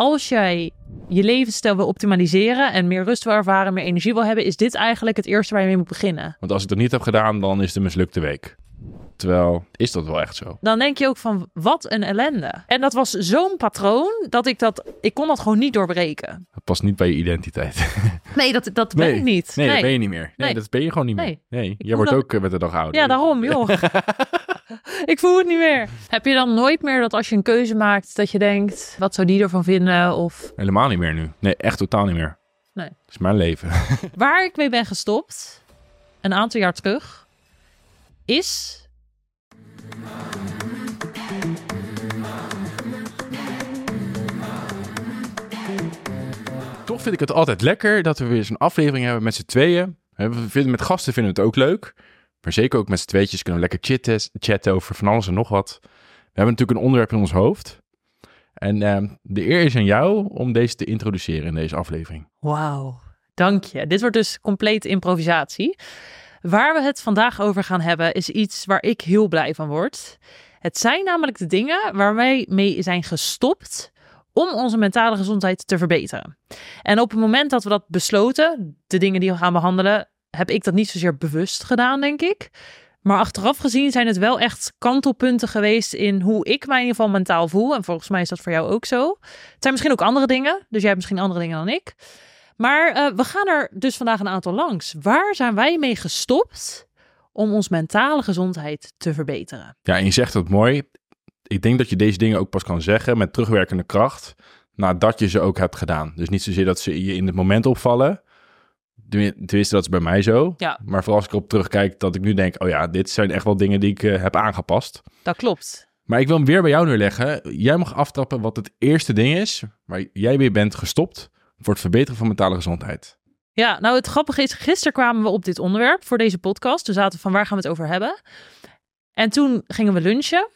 als jij je levensstijl wil optimaliseren en meer rust wil ervaren, meer energie wil hebben, is dit eigenlijk het eerste waar je mee moet beginnen. Want als ik dat niet heb gedaan, dan is het een mislukte week. Terwijl, is dat wel echt zo? Dan denk je ook van, wat een ellende. En dat was zo'n patroon, dat ik dat, ik kon dat gewoon niet doorbreken. Dat past niet bij je identiteit. Nee, dat, dat ben ik niet. Nee, dat ben je niet meer. Nee, Nee. dat ben je gewoon niet meer. Nee. Jij wordt ook eh, met de dag ouder. Ja, daarom, joh. ik voel het niet meer. Heb je dan nooit meer dat als je een keuze maakt, dat je denkt, wat zou die ervan vinden? Of Helemaal niet meer nu. Nee, echt totaal niet meer. Nee. Dat is mijn leven. waar ik mee ben gestopt, een aantal jaar terug, is Toch vind ik het altijd lekker dat we weer zo'n aflevering hebben met z'n tweeën. We vinden, met gasten vinden we het ook leuk. Maar zeker ook met z'n tweetjes kunnen we lekker chatten, chatten over van alles en nog wat. We hebben natuurlijk een onderwerp in ons hoofd. En ehm, de eer is aan jou om deze te introduceren in deze aflevering. Wauw, dank je. Dit wordt dus compleet improvisatie. Waar we het vandaag over gaan hebben is iets waar ik heel blij van word. Het zijn namelijk de dingen waar wij mee zijn gestopt om onze mentale gezondheid te verbeteren. En op het moment dat we dat besloten, de dingen die we gaan behandelen, heb ik dat niet zozeer bewust gedaan, denk ik. Maar achteraf gezien zijn het wel echt kantelpunten geweest in hoe ik mij in ieder geval mentaal voel. En volgens mij is dat voor jou ook zo. Het zijn misschien ook andere dingen, dus jij hebt misschien andere dingen dan ik. Maar eh, we gaan er dus vandaag een aantal langs. Waar zijn wij mee gestopt om ons mentale gezondheid te verbeteren? Ja, en je zegt het mooi. Ik denk dat je deze dingen ook pas kan zeggen met terugwerkende kracht nadat je ze ook hebt gedaan. Dus niet zozeer dat ze je in het moment opvallen. Tenmin- Tenminste, dat is bij mij zo. Ja. Maar vooral als ik erop terugkijk, dat ik nu denk, oh ja, dit zijn echt wel dingen die ik eh, heb aangepast. Dat klopt. Maar ik wil hem weer bij jou neerleggen. Jij mag aftrappen wat het eerste ding is waar jij weer bent gestopt voor het verbeteren van mentale gezondheid. Ja, nou het grappige is, gisteren kwamen we op dit onderwerp voor deze podcast. Toen zaten we van waar gaan we het over hebben? En toen gingen we lunchen.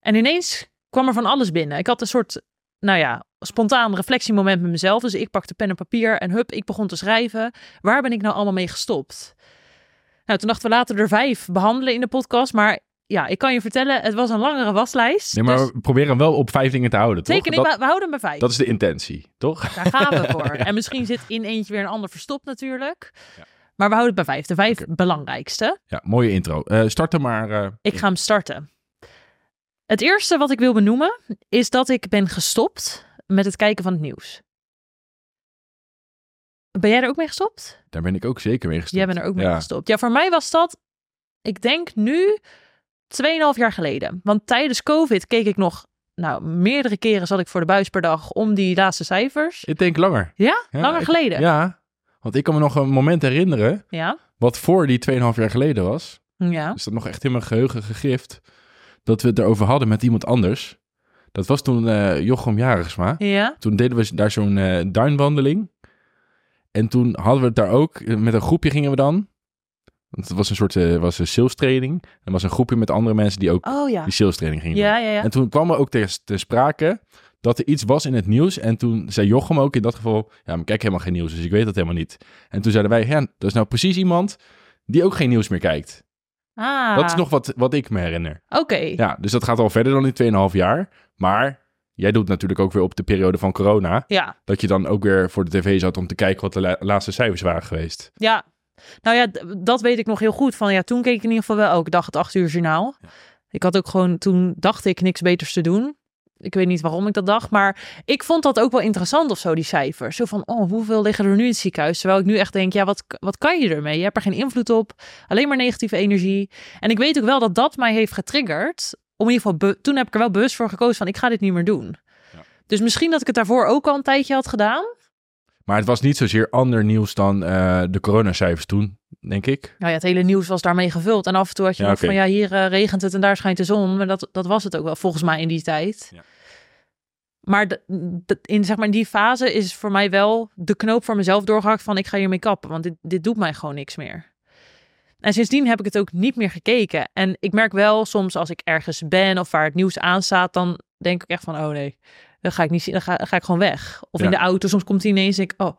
En ineens kwam er van alles binnen. Ik had een soort, nou ja, spontaan reflectiemoment met mezelf. Dus ik pakte pen en papier en hup, ik begon te schrijven. Waar ben ik nou allemaal mee gestopt? Nou, toen dachten we later er vijf behandelen in de podcast. Maar ja, ik kan je vertellen, het was een langere waslijst. Nee, maar Dus we proberen hem wel op vijf dingen te houden, toch? zeker Dat, we houden hem bij vijf. dat is de intentie, toch? Daar gaan we voor. En misschien zit in eentje weer een ander verstopt natuurlijk. Maar we houden het bij vijf. De vijf belangrijkste. Ja, mooie intro. Eh start er maar. eh, Ik ga hem starten. Het eerste wat ik wil benoemen is dat ik ben gestopt met het kijken van het nieuws. Ben jij er ook mee gestopt? Daar ben ik ook zeker mee gestopt. Jij bent er ook mee ja. gestopt. Ja, voor mij was dat, ik denk nu, 2,5 jaar geleden. Want tijdens COVID keek ik nog, nou, meerdere keren zat ik voor de buis per dag om die laatste cijfers. Ik denk langer. Ja, Ja, langer ik- geleden. Ja, want ik kan me nog een moment herinneren, Ja. wat voor die 2,5 jaar geleden was. Ja. Is dat nog echt in mijn geheugen gegrift, dat we het erover hadden met iemand anders. Dat was toen eh, Jochem Jarisma. Ja. Toen deden we daar zo'n eh duinwandeling. En toen hadden we het daar ook, eh, met een groepje gingen we dan. Want het was een soort was een sales training. Er was een groepje met andere mensen die ook Oh ja. die sales training gingen. Ja, ja, ja. En toen kwam er ook ter, ter sprake dat er iets was in het nieuws. En toen zei Jochem ook in dat geval, ja, maar ik kijk helemaal geen nieuws, dus ik weet dat helemaal niet. En toen zeiden wij, ja, dat is nou precies iemand die ook geen nieuws meer kijkt. Ah, Dat is nog wat, wat ik me herinner. Oké. Ja, dus dat gaat al verder dan die 2,5 jaar. Maar jij doet natuurlijk ook weer op de periode van corona, Ja. dat je dan ook weer voor de tv zat om te kijken wat de la- laatste cijfers waren geweest. Ja. Nou ja, dat weet ik nog heel goed. Van ja, toen keek ik in ieder geval wel elke dag het 8 uur journaal. Ik had ook gewoon, toen dacht ik niks beters te doen. Ik weet niet waarom ik dat dacht, maar ik vond dat ook wel interessant of zo, die cijfers. Zo van, oh, hoeveel liggen er nu in het ziekenhuis? Terwijl ik nu echt denk, ja, wat, wat kan je ermee? Je hebt er geen invloed op, alleen maar negatieve energie. En ik weet ook wel dat dat mij heeft getriggerd. Om in ieder geval, toen heb ik er wel bewust voor gekozen van, ik ga dit niet meer doen. Ja. Dus misschien dat ik het daarvoor ook al een tijdje had gedaan. Maar het was niet zozeer ander nieuws dan eh, de coronacijfers toen, denk ik. Nou ja, het hele nieuws was daarmee gevuld. En af en toe had je Ja, nog van ja, hier eh, regent het en daar schijnt de zon. Maar dat, dat was het ook wel volgens mij in die tijd. Ja. Maar de, de- in, zeg maar in die fase is voor mij wel de knoop voor mezelf doorgehakt van ik ga hiermee kappen. Want dit, dit doet mij gewoon niks meer. En sindsdien heb ik het ook niet meer gekeken. En ik merk wel soms als ik ergens ben of waar het nieuws aanstaat, dan denk ik echt van oh nee, dan ga ik niet zien, dan ga, dan ga ik gewoon weg. Of Ja. in de auto, soms komt hij ineens en ik oh,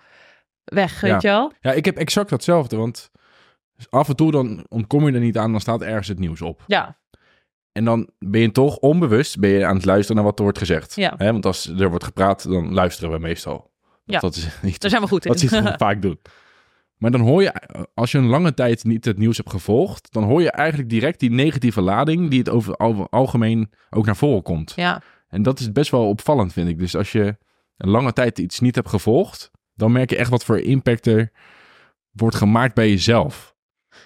weg, weet Ja. je wel? Ja, ik heb exact datzelfde, want af en toe dan ontkom je er niet aan, dan staat ergens het nieuws op. Ja, En dan ben je toch onbewust ben je aan het luisteren naar wat er wordt gezegd. Ja. Hè? Want als er wordt gepraat, dan luisteren we meestal. Ja. Dat is niet Daar zijn we goed in. wat ze het vaak doen. Maar dan hoor je, als je een lange tijd niet het nieuws hebt gevolgd, dan hoor je eigenlijk direct die negatieve lading die het over al, algemeen ook naar voren komt. ja, En dat is best wel opvallend, vind ik. Dus als je een lange tijd iets niet hebt gevolgd, dan merk je echt wat voor impact er wordt gemaakt bij jezelf.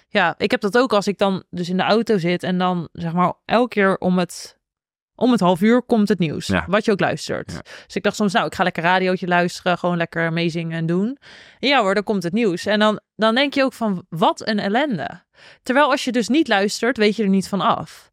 Ja, ik heb dat ook als ik dan dus in de auto zit en dan zeg maar elke keer om het, om het half uur komt het nieuws. Ja. Wat je ook luistert. Ja. Dus ik dacht soms, nou, ik ga lekker radiootje luisteren, gewoon lekker meezingen en doen. En ja hoor, dan komt het nieuws. En dan, dan denk je ook van, wat een ellende. Terwijl als je dus niet luistert, weet je er niet van af.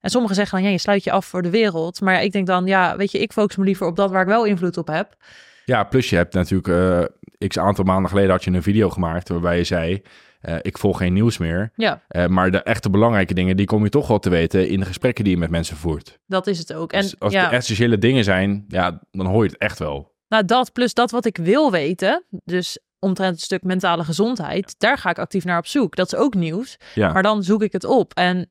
En sommigen zeggen dan, ja, je sluit je af voor de wereld. Maar ik denk dan, ja, weet je, ik focus me liever op dat waar ik wel invloed op heb. Ja, plus je hebt natuurlijk, eh x aantal maanden geleden had je een video gemaakt waarbij je zei, eh, ik volg geen nieuws meer. Ja, Eh, maar de echte belangrijke dingen, die kom je toch wel te weten in de gesprekken die je met mensen voert. dat is het ook. En Dus als ja. het essentiële dingen zijn, ja, dan hoor je het echt wel. Nou, dat plus dat wat ik wil weten, dus omtrent het stuk mentale gezondheid, daar ga ik actief naar op zoek. Dat is ook nieuws, Ja, maar dan zoek ik het op. En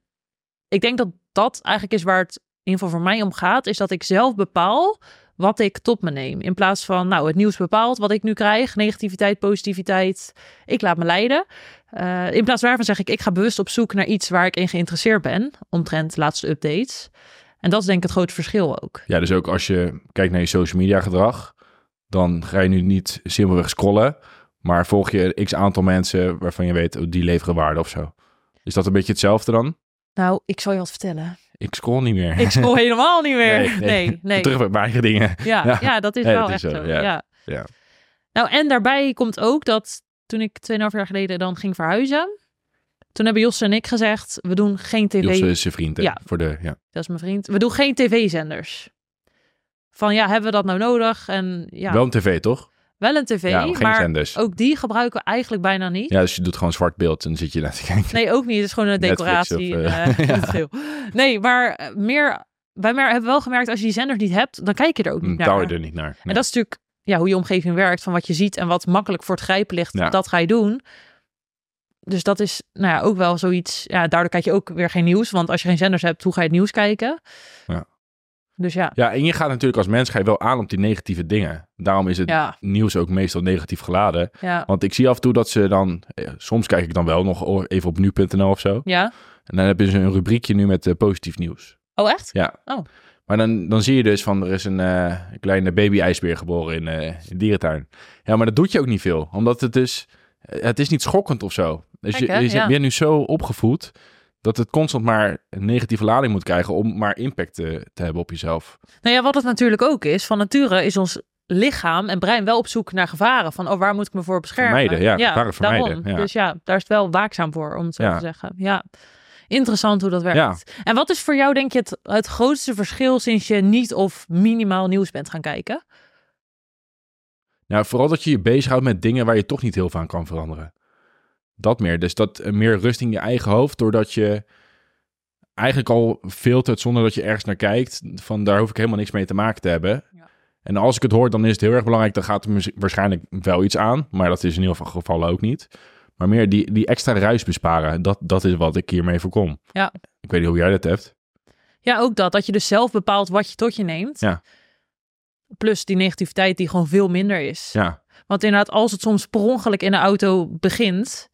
ik denk dat dat eigenlijk is waar het in ieder geval voor mij om gaat, is dat ik zelf bepaal wat ik tot me neem. In plaats van, nou, het nieuws bepaalt wat ik nu krijg, negativiteit, positiviteit, ik laat me leiden. Eh, in plaats daarvan zeg ik, ik ga bewust op zoek naar iets waar ik in geïnteresseerd ben, omtrent laatste updates. En dat is denk ik het grote verschil ook. ja, dus ook als je kijkt naar je social media gedrag, dan ga je nu niet simpelweg scrollen, maar volg je x aantal mensen waarvan je weet, oh, die leveren waarde of zo. Is dat een beetje hetzelfde dan? Nou, ik zal je wat vertellen. Ik scroll niet meer. Ik scroll helemaal niet meer. Nee, nee. nee. Terug bij mijn eigen dingen. Ja, Ja. ja. dat is wel dat echt zo, zo. ja. Ja. Nou, en daarbij komt ook dat toen ik 2,5 jaar geleden dan ging verhuizen, toen hebben Jos en ik gezegd, we doen geen tv. Jos is zijn vriend, hè? Ja. Voor de, ja. Dat is mijn vriend. We doen geen tv-zenders. Van ja, hebben we dat nou nodig? En ja, Wel een tv, toch? Wel een tv, ja, maar zenders. ook die gebruiken we eigenlijk bijna niet. Ja, dus je doet gewoon zwart beeld en dan zit je naar te kijken. Nee, ook niet. Het is gewoon een decoratie. of, eh, eh, ja. Nee, maar eh, meer. Wij hebben wel gemerkt, als je die zenders niet hebt, dan kijk je er ook niet Dan naar. touw je er niet naar. Nee. En dat is natuurlijk ja, hoe je omgeving werkt, van wat je ziet en wat makkelijk voor het grijpen ligt, Ja. dat ga je doen. Dus dat is nou ja, ook wel zoiets. Ja, daardoor kijk je ook weer geen nieuws. Want als je geen zenders hebt, hoe ga je het nieuws kijken? Ja. Dus ja, Ja, en je gaat natuurlijk als mens ga je wel aan op die negatieve dingen. Daarom is het ja, nieuws ook meestal negatief geladen. ja, Want ik zie af en toe dat ze dan... eh, soms kijk ik dan wel nog even op nu.nl of zo. ja. En dan hebben ze een rubriekje nu met eh, positief nieuws. Oh, echt? Ja. Oh. Maar dan, dan zie je dus van, er is een eh, kleine baby-ijsbeer geboren in, in de dierentuin. Ja, maar dat doet je ook niet veel. Omdat het dus, het is niet schokkend of zo. Dus je, hè? je Ja. bent nu zo opgevoed dat het constant maar een negatieve lading moet krijgen om maar impact te, te hebben op jezelf. Nou ja, wat het natuurlijk ook is, van nature is ons lichaam en brein wel op zoek naar gevaren. Van, oh, waar moet ik me voor beschermen? Vermijden, ja, gevaren vermijden, daarom. ja. Dus ja, daar is het wel waakzaam voor, om het zo Ja. te zeggen. Ja, interessant hoe dat werkt. En wat is voor jou, denk je, het, het grootste verschil sinds je niet of minimaal nieuws bent gaan kijken? Nou, vooral dat je je bezighoudt met dingen waar je toch niet heel veel aan kan veranderen. Dat meer. Dus dat eh, meer rust in je eigen hoofd, doordat je eigenlijk al filtert zonder dat je ergens naar kijkt. Van daar hoef ik helemaal niks mee te maken te hebben. Ja. En als ik het hoor, dan is het heel erg belangrijk. Dan gaat er waarschijnlijk wel iets aan. Maar dat is in ieder geval ook niet. Maar meer die, die extra ruis besparen. Dat, dat is wat ik hiermee voorkom. Ja. Ik weet niet hoe jij dat hebt. Ja, ook dat. Dat je dus zelf bepaalt wat je tot je neemt. Ja. Plus die negativiteit die gewoon veel minder is. Ja, Want inderdaad, als het soms per ongeluk in de auto begint...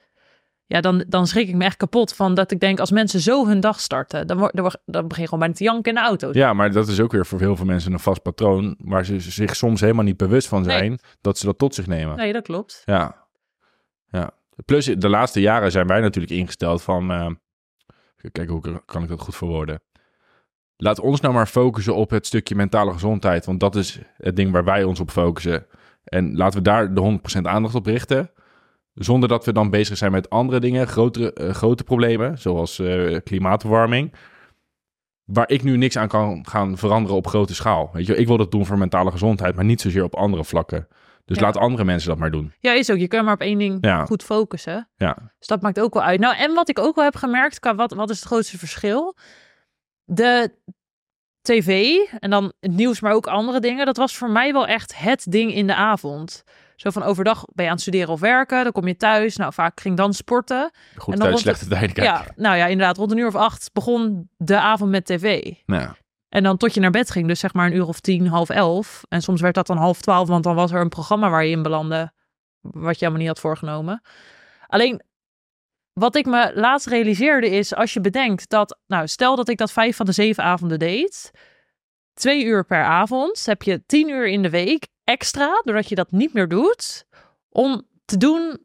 Ja, dan, dan schrik ik me echt kapot van dat ik denk... als mensen zo hun dag starten... dan, dan, dan begin je gewoon bijna te janken in de auto. ja, maar dat is ook weer voor heel veel mensen een vast patroon. Waar ze zich soms helemaal niet bewust van Nee. zijn. Dat ze dat tot zich nemen. Nee, dat klopt. Ja. ja. Plus de laatste jaren zijn wij natuurlijk ingesteld van... eh, kijken, hoe kan ik dat goed verwoorden? Laat ons nou maar focussen op het stukje mentale gezondheid. Want dat is het ding waar wij ons op focussen. En laten we daar de 100% aandacht op richten. Zonder dat we dan bezig zijn met andere dingen, grotere, eh, grote problemen, zoals eh, klimaatverwarming. Waar ik nu niks aan kan gaan veranderen op grote schaal. Weet je, ik wil dat doen voor mentale gezondheid, maar niet zozeer op andere vlakken. Dus Ja. laat andere mensen dat maar doen. Ja, is ook. Je kan maar op één ding Ja. goed focussen. Ja. Dus dat maakt ook wel uit. Nou, en wat ik ook wel heb gemerkt, qua wat, wat is het grootste verschil? De tv en dan het nieuws, maar ook andere dingen. Dat was voor mij wel echt het ding in de avond. Zo van overdag ben je aan het studeren of werken, dan kom je thuis. Nou, vaak ging dan sporten. Goed En dan tijd, rond slechte tijden kijken. Ja, nou ja, inderdaad, rond een uur of acht begon de avond met tv. Nou, En dan tot je naar bed ging, dus zeg maar een uur of tien, half elf. En soms werd dat dan half twaalf, want dan was er een programma waar je in belandde, wat je helemaal niet had voorgenomen. Alleen, wat ik me laatst realiseerde is, als je bedenkt dat, nou, stel dat ik dat vijf van de zeven avonden deed, twee uur per avond, heb je tien uur in de week extra, doordat je dat niet meer doet, om te doen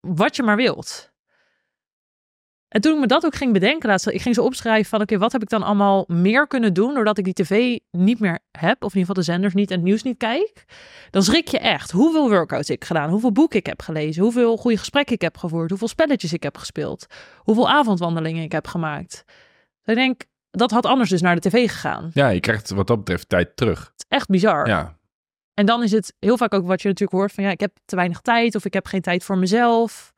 wat je maar wilt. En toen ik me dat ook ging bedenken, laatst, ik ging zo opschrijven van, oké, wat heb ik dan allemaal meer kunnen doen doordat ik die tv niet meer heb, of in ieder geval de zenders niet en het nieuws niet kijk, dan schrik je echt hoeveel workouts ik gedaan, hoeveel boeken ik heb gelezen, hoeveel goede gesprekken ik heb gevoerd, hoeveel spelletjes ik heb gespeeld, hoeveel avondwandelingen ik heb gemaakt. Dus ik denk, dat had anders dus naar de tv gegaan. Het ja, je krijgt wat dat betreft tijd terug. is echt bizar. Ja, En dan is het heel vaak ook wat je natuurlijk hoort van, ja, ik heb te weinig tijd of ik heb geen tijd voor mezelf.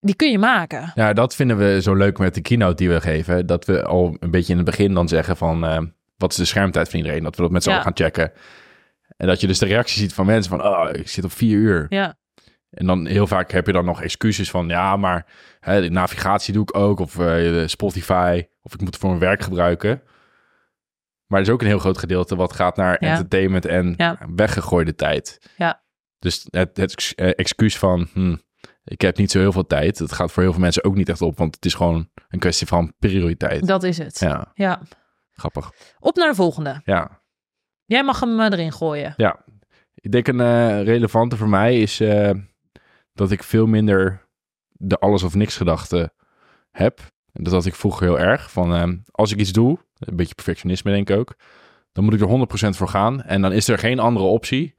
Die kun je maken. Ja, dat vinden we zo leuk met de keynote die we geven. Dat we al een beetje in het begin dan zeggen van... eh, wat is de schermtijd van iedereen? Dat we dat met z'n Ja. allen gaan checken. En dat je dus de reactie ziet van mensen van... Oh, ik zit op vier uur. Ja, En dan heel vaak heb je dan nog excuses van... Ja, maar hè, de navigatie doe ik ook. Of eh, Spotify. Of ik moet het voor mijn werk gebruiken. Maar er is ook een heel groot gedeelte... wat gaat naar Ja. entertainment en Ja. weggegooide tijd. Ja. Dus het, het eh, excuus van... hm, ik heb niet zo heel veel tijd. Dat gaat voor heel veel mensen ook niet echt op. Want het is gewoon een kwestie van prioriteit. dat is het. Ja, Ja. grappig. Op naar de volgende. Ja, Jij mag hem eh, erin gooien. ja. Ik denk een eh, relevante voor mij is eh, dat ik veel minder de alles of niks gedachte heb. En dat had ik vroeger heel erg. Van eh, als ik iets doe, een beetje perfectionisme denk ik ook, dan moet ik er 100% voor gaan. En dan is er geen andere optie.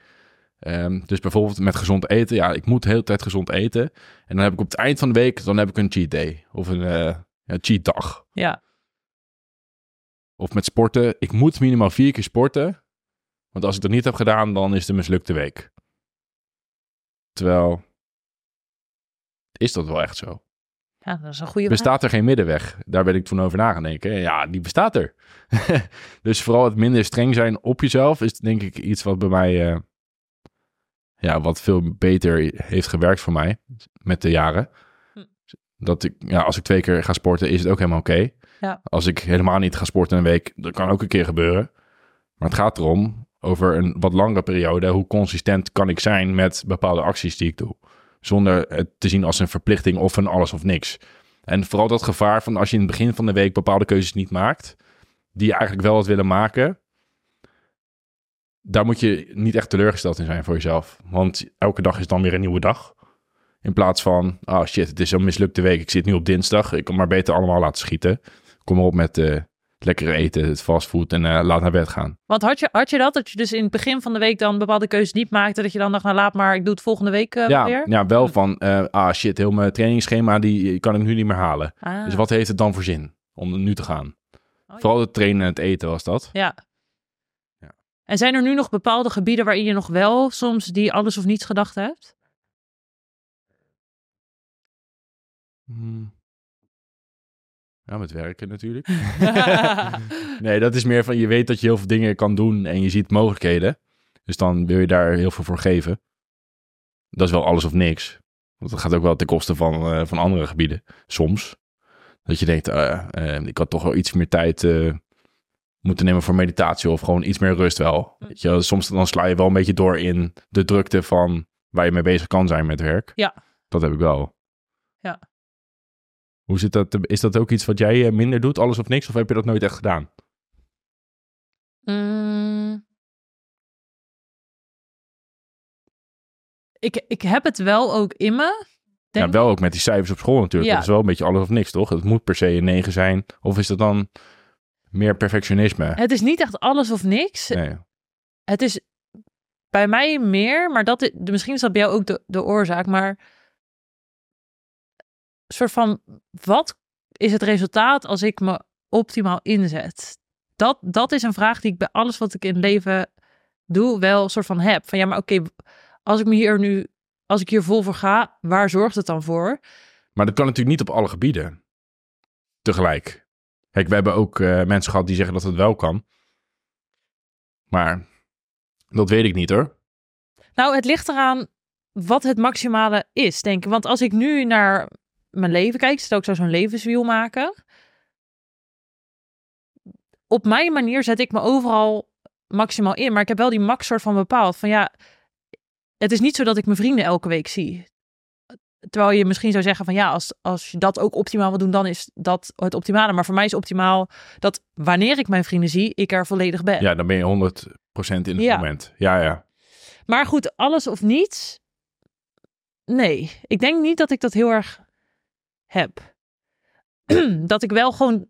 Ehm, dus bijvoorbeeld met gezond eten. Ja, ik moet de hele tijd gezond eten. En dan heb ik op het eind van de week, dan heb ik een cheat day. Of een eh, ja, cheat dag. Ja. Of met sporten. Ik moet minimaal vier keer sporten. Want als ik dat niet heb gedaan, dan is het een mislukte week. Terwijl, is dat wel echt zo? Ja, dat is een goede vraag. Bestaat er geen middenweg? Daar ben ik toen over na gaan denken. Ja, die bestaat er. dus vooral het minder streng zijn op jezelf is denk ik iets wat bij mij, eh, ja, wat veel beter heeft gewerkt voor mij met de jaren. Hm. Dat ik, ja, als ik twee keer ga sporten, is het ook helemaal oké. Ja. Als ik helemaal niet ga sporten een week, dat kan ook een keer gebeuren. Maar het gaat erom, over een wat langere periode, hoe consistent kan ik zijn met bepaalde acties die ik doe. Zonder het te zien als een verplichting of een alles of niks. En vooral dat gevaar van als je in het begin van de week bepaalde keuzes niet maakt, die je eigenlijk wel had willen maken, daar moet je niet echt teleurgesteld in zijn voor jezelf. Want elke dag is dan weer een nieuwe dag. In plaats van, ah shit, het is een mislukte week. Ik zit nu op dinsdag. Ik kan maar beter allemaal laten schieten. Kom maar op met eh lekkere eten, het fastfood en eh, laat naar bed gaan. Want had je, had je dat, dat je dus in het begin van de week dan bepaalde keuzes niet maakte, dat je dan dacht, nou laat maar, ik doe het volgende week eh, ja, weer? ja, wel van, eh, ah shit, heel mijn trainingsschema, die kan ik nu niet meer halen. Ah, Dus wat heeft het dan voor zin om nu te gaan? Oh, ja. Vooral het trainen en het eten was dat. Ja. Ja. En zijn er nu nog bepaalde gebieden waarin je nog wel soms die alles of niets gedacht hebt? Hmm. Met werken natuurlijk. nee, dat is meer van je weet dat je heel veel dingen kan doen en je ziet mogelijkheden. Dus dan wil je daar heel veel voor geven. Dat is wel alles of niks. Want dat gaat ook wel ten koste van, eh, van andere gebieden. Soms. Dat je denkt, eh, eh, ik had toch wel iets meer tijd moeten nemen voor meditatie of gewoon iets meer rust wel. Mm. Weet je, soms dan sla je wel een beetje door in de drukte van waar je mee bezig kan zijn met werk. Ja. Dat heb ik wel. Ja. Hoe zit dat? Is dat ook iets wat jij eh, minder doet, alles of niks? Of heb je dat nooit echt gedaan? Mm. Ik, ik heb het wel ook in me. Denk ja, wel ook met die cijfers op school natuurlijk. Ja. Dat is wel een beetje alles of niks, toch? Het moet per se een 9 zijn. Of is dat dan meer perfectionisme? Het is niet echt alles of niks. Nee. Het is bij mij meer, maar dat is, misschien is dat bij jou ook de, de oorzaak, maar soort van, wat is het resultaat als ik me optimaal inzet? Dat, dat is een vraag die ik bij alles wat ik in het leven doe wel een soort van heb. Van ja, maar oké, als ik me hier nu, als ik hier vol voor ga, waar zorgt het dan voor? Maar dat kan natuurlijk niet op alle gebieden tegelijk. Kijk, we hebben ook eh, mensen gehad die zeggen dat het wel kan. Maar dat weet ik niet hoor. Nou, het ligt eraan wat het maximale is, denk ik. Want als ik nu naar mijn leven kijk, stel ik zou zo'n levenswiel maken. Op mijn manier zet ik me overal maximaal in. Maar ik heb wel die max soort van bepaald. Van ja, het is niet zo dat ik mijn vrienden elke week zie. Terwijl je misschien zou zeggen van ja, als, als je dat ook optimaal wil doen, dan is dat het optimale. Maar voor mij is optimaal dat wanneer ik mijn vrienden zie, ik er volledig ben. Ja, dan ben je 100% in het Ja. moment. Ja, ja. Maar goed, alles of niets. Nee, ik denk niet dat ik dat heel erg heb. dat ik wel gewoon.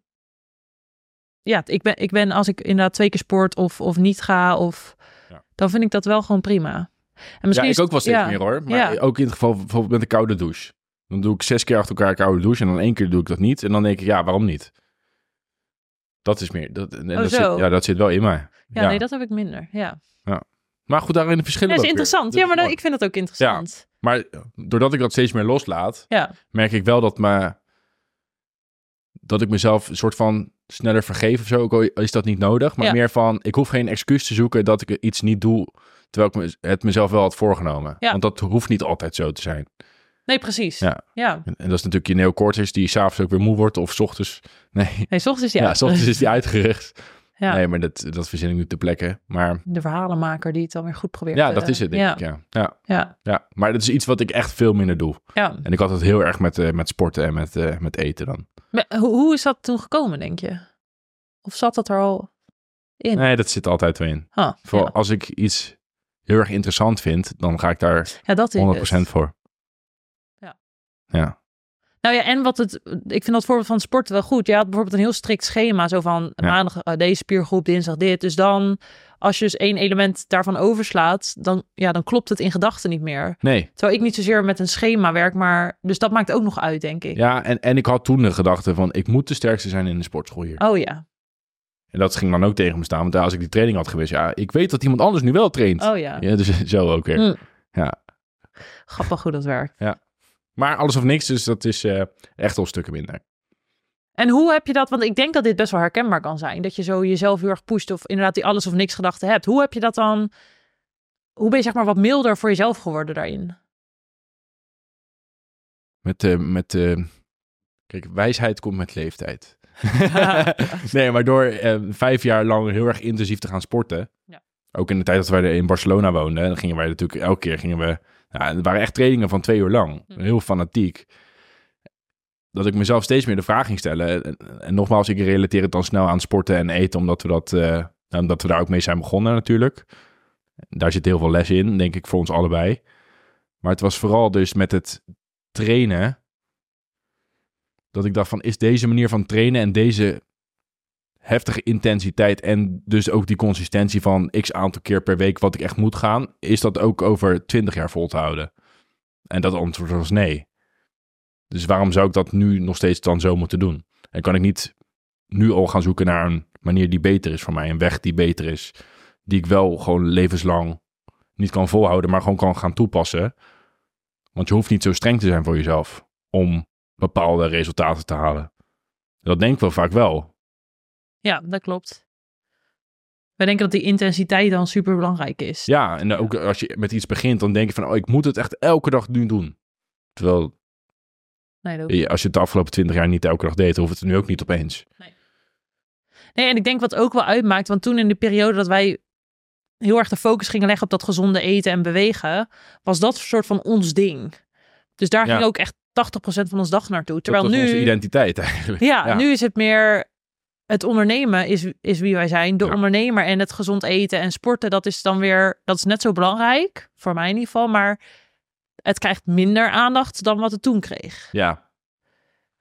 Ja, ik ben, ik ben als ik inderdaad twee keer sport of, of niet ga, of, Ja. dan vind ik dat wel gewoon prima. En Ja, misschien ik is- ook wel steeds ja, meer hoor. Maar Ja. ook in het geval bijvoorbeeld met de koude douche. Dan doe ik zes keer achter elkaar een koude douche en dan één keer doe ik dat niet. En dan denk ik, ja, waarom niet? Dat is meer. Dat, en Oh, dat. Zit, ja, dat zit wel in mij. Ja, nee, dat heb ik minder. Ja, Maar goed, daarin de verschillen. dat is interessant. Dat Ja, maar dat, ik vind dat ook interessant. Maar eh, doordat ik dat steeds meer loslaat, Ja, merk ik wel dat, me, dat ik mezelf een soort van sneller vergeef of zo. Ook al is dat niet nodig. Maar Ja. meer van, ik hoef geen excuus te zoeken dat ik iets niet doe, terwijl ik het mezelf wel had voorgenomen. Ja. Want dat hoeft niet altijd zo te zijn. nee, precies. Ja. ja. En, en dat is natuurlijk je neocortex die s'avonds ook weer moe wordt of 's ochtends. Nee, Nee, s ochtends is ja, ja. s ochtends is die uitgericht. Ja. Nee, maar dat, dat verzin ik nu te plekken. Maar De verhalenmaker die het dan weer goed probeert. ja, te- dat is het denk ja. ik. Ja. Ja, Ja, ja. Maar dat is iets wat ik echt veel minder doe. ja. En ik had het heel erg met, eh, met sporten en met, eh, met eten dan. Maar hoe, hoe is dat toen gekomen, denk je? Of zat dat er al in? Nee, dat zit altijd wel in. Ah, Voor als ik iets heel erg interessant vind, dan ga ik daar ja, dat is 100% het. voor. Ja. Ja. Nou ja, en wat het, ik vind dat voorbeeld van sport wel goed. Je had bijvoorbeeld een heel strikt schema, zo van Ja. maandag eh, deze spiergroep, dinsdag dit. Dus dan, als je dus één element daarvan overslaat, dan, ja, dan klopt het in gedachten niet meer. Nee. Terwijl ik niet zozeer met een schema werk, maar dus dat maakt ook nog uit, denk ik. Ja, en, en ik had toen de gedachte van, ik moet de sterkste zijn in de sportschool hier. Oh ja, En dat ging dan ook tegen me staan. Want als ik die training had geweest, ja, ik weet dat iemand anders nu wel traint. oh ja. Ja, dus zo ook weer. Mm. Ja. Grappig hoe dat werkt. Maar alles of niks, dus dat is eh, echt al stukken minder. En hoe heb je dat? Want ik denk dat dit best wel herkenbaar kan zijn. Dat je zo jezelf heel erg pusht of inderdaad die alles of niks gedachte hebt. Hoe heb je dat dan? Hoe ben je zeg maar wat milder voor jezelf geworden daarin? Met, eh, met eh, kijk, wijsheid komt met leeftijd. nee, maar door eh, vijf jaar lang heel erg intensief te gaan sporten. Ja. Ook in de tijd dat wij in Barcelona woonden, dan gingen wij natuurlijk elke keer gingen we. Nou, het waren echt trainingen van twee uur lang. Hm. Heel fanatiek. Dat ik mezelf steeds meer de vraag ging stellen. En, en nogmaals, ik relateer het dan snel aan sporten en eten, omdat we, dat, eh, omdat we daar ook mee zijn begonnen natuurlijk. Daar zit heel veel les in, denk ik, voor ons allebei. Maar het was vooral dus met het trainen. Dat ik dacht van, is deze manier van trainen en deze heftige intensiteit en dus ook die consistentie van x aantal keer per week wat ik echt moet gaan, is dat ook over 20 jaar vol te houden? En dat antwoord was nee. Dus waarom zou ik dat nu nog steeds dan zo moeten doen? En kan ik niet nu al gaan zoeken naar een manier die beter is voor mij, een weg die beter is, die ik wel gewoon levenslang niet kan volhouden, maar gewoon kan gaan toepassen. Want je hoeft niet zo streng te zijn voor jezelf om bepaalde resultaten te halen. Dat denk ik wel vaak wel. Ja, dat klopt. Wij denken dat die intensiteit dan super belangrijk is. Ja, en ook als je met iets begint, dan denk je van, oh, ik moet het echt elke dag nu doen. Terwijl Nee, dat als je het de afgelopen twintig jaar niet elke dag deed, hoeft het nu ook niet opeens. Nee, en ik denk wat ook wel uitmaakt, want toen in de periode dat wij heel erg de focus gingen leggen op dat gezonde eten en bewegen, was dat een soort van ons ding. Dus daar Ja. ging ook echt 80% van ons dag naartoe. Terwijl onze nu, identiteit eigenlijk. ja, nu is het meer het ondernemen is, is wie wij zijn. De Ja. ondernemer en het gezond eten en sporten, dat is dan weer, dat is net zo belangrijk, voor mij in ieder geval, maar het krijgt minder aandacht dan wat het toen kreeg. Ja,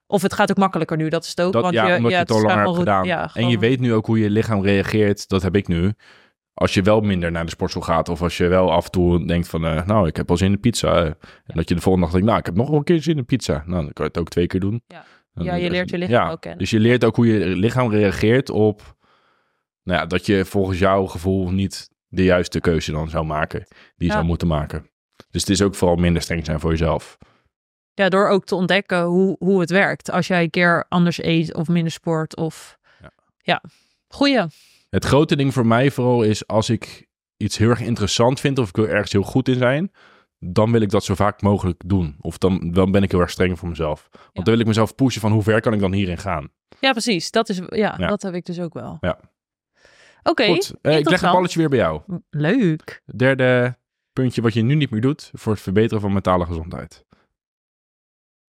Of het gaat ook makkelijker nu, dat is het ook. dat, want ja je, omdat je ja, het al langer hebt gedaan. ja, en je weet nu ook hoe je lichaam reageert. Dat heb ik nu. Als je wel minder naar de sportschool gaat. Of als je wel af en toe denkt van... eh, nou, ik heb wel zin in pizza. eh, en dat je de volgende dag denkt... Nou, ik heb nog wel een keer zin in pizza. Nou, dan kan je het ook twee keer doen. Ja. Ja, je leert je ja, lichaam ook kennen. Dus je leert ook hoe je lichaam reageert op... Nou ja, dat je volgens jouw gevoel niet de juiste keuze dan zou maken. Die je Ja. zou moeten maken. Dus het is ook vooral minder streng zijn voor jezelf. Ja, door ook te ontdekken hoe, hoe het werkt. Als jij een keer anders eet of minder sport of... Ja. Ja, goeie. Het grote ding voor mij vooral is als ik iets heel erg interessant vind of ik wil ergens heel goed in zijn, dan wil ik dat zo vaak mogelijk doen. Of dan, dan ben ik heel erg streng voor mezelf. Want dan wil ik mezelf pushen van hoe ver kan ik dan hierin gaan. Ja, precies. Dat is, ja, Ja. dat heb ik dus ook wel. Ja. Oké, eh, ik leg het balletje weer bij jou. leuk. Derde puntje wat je nu niet meer doet voor het verbeteren van mentale gezondheid.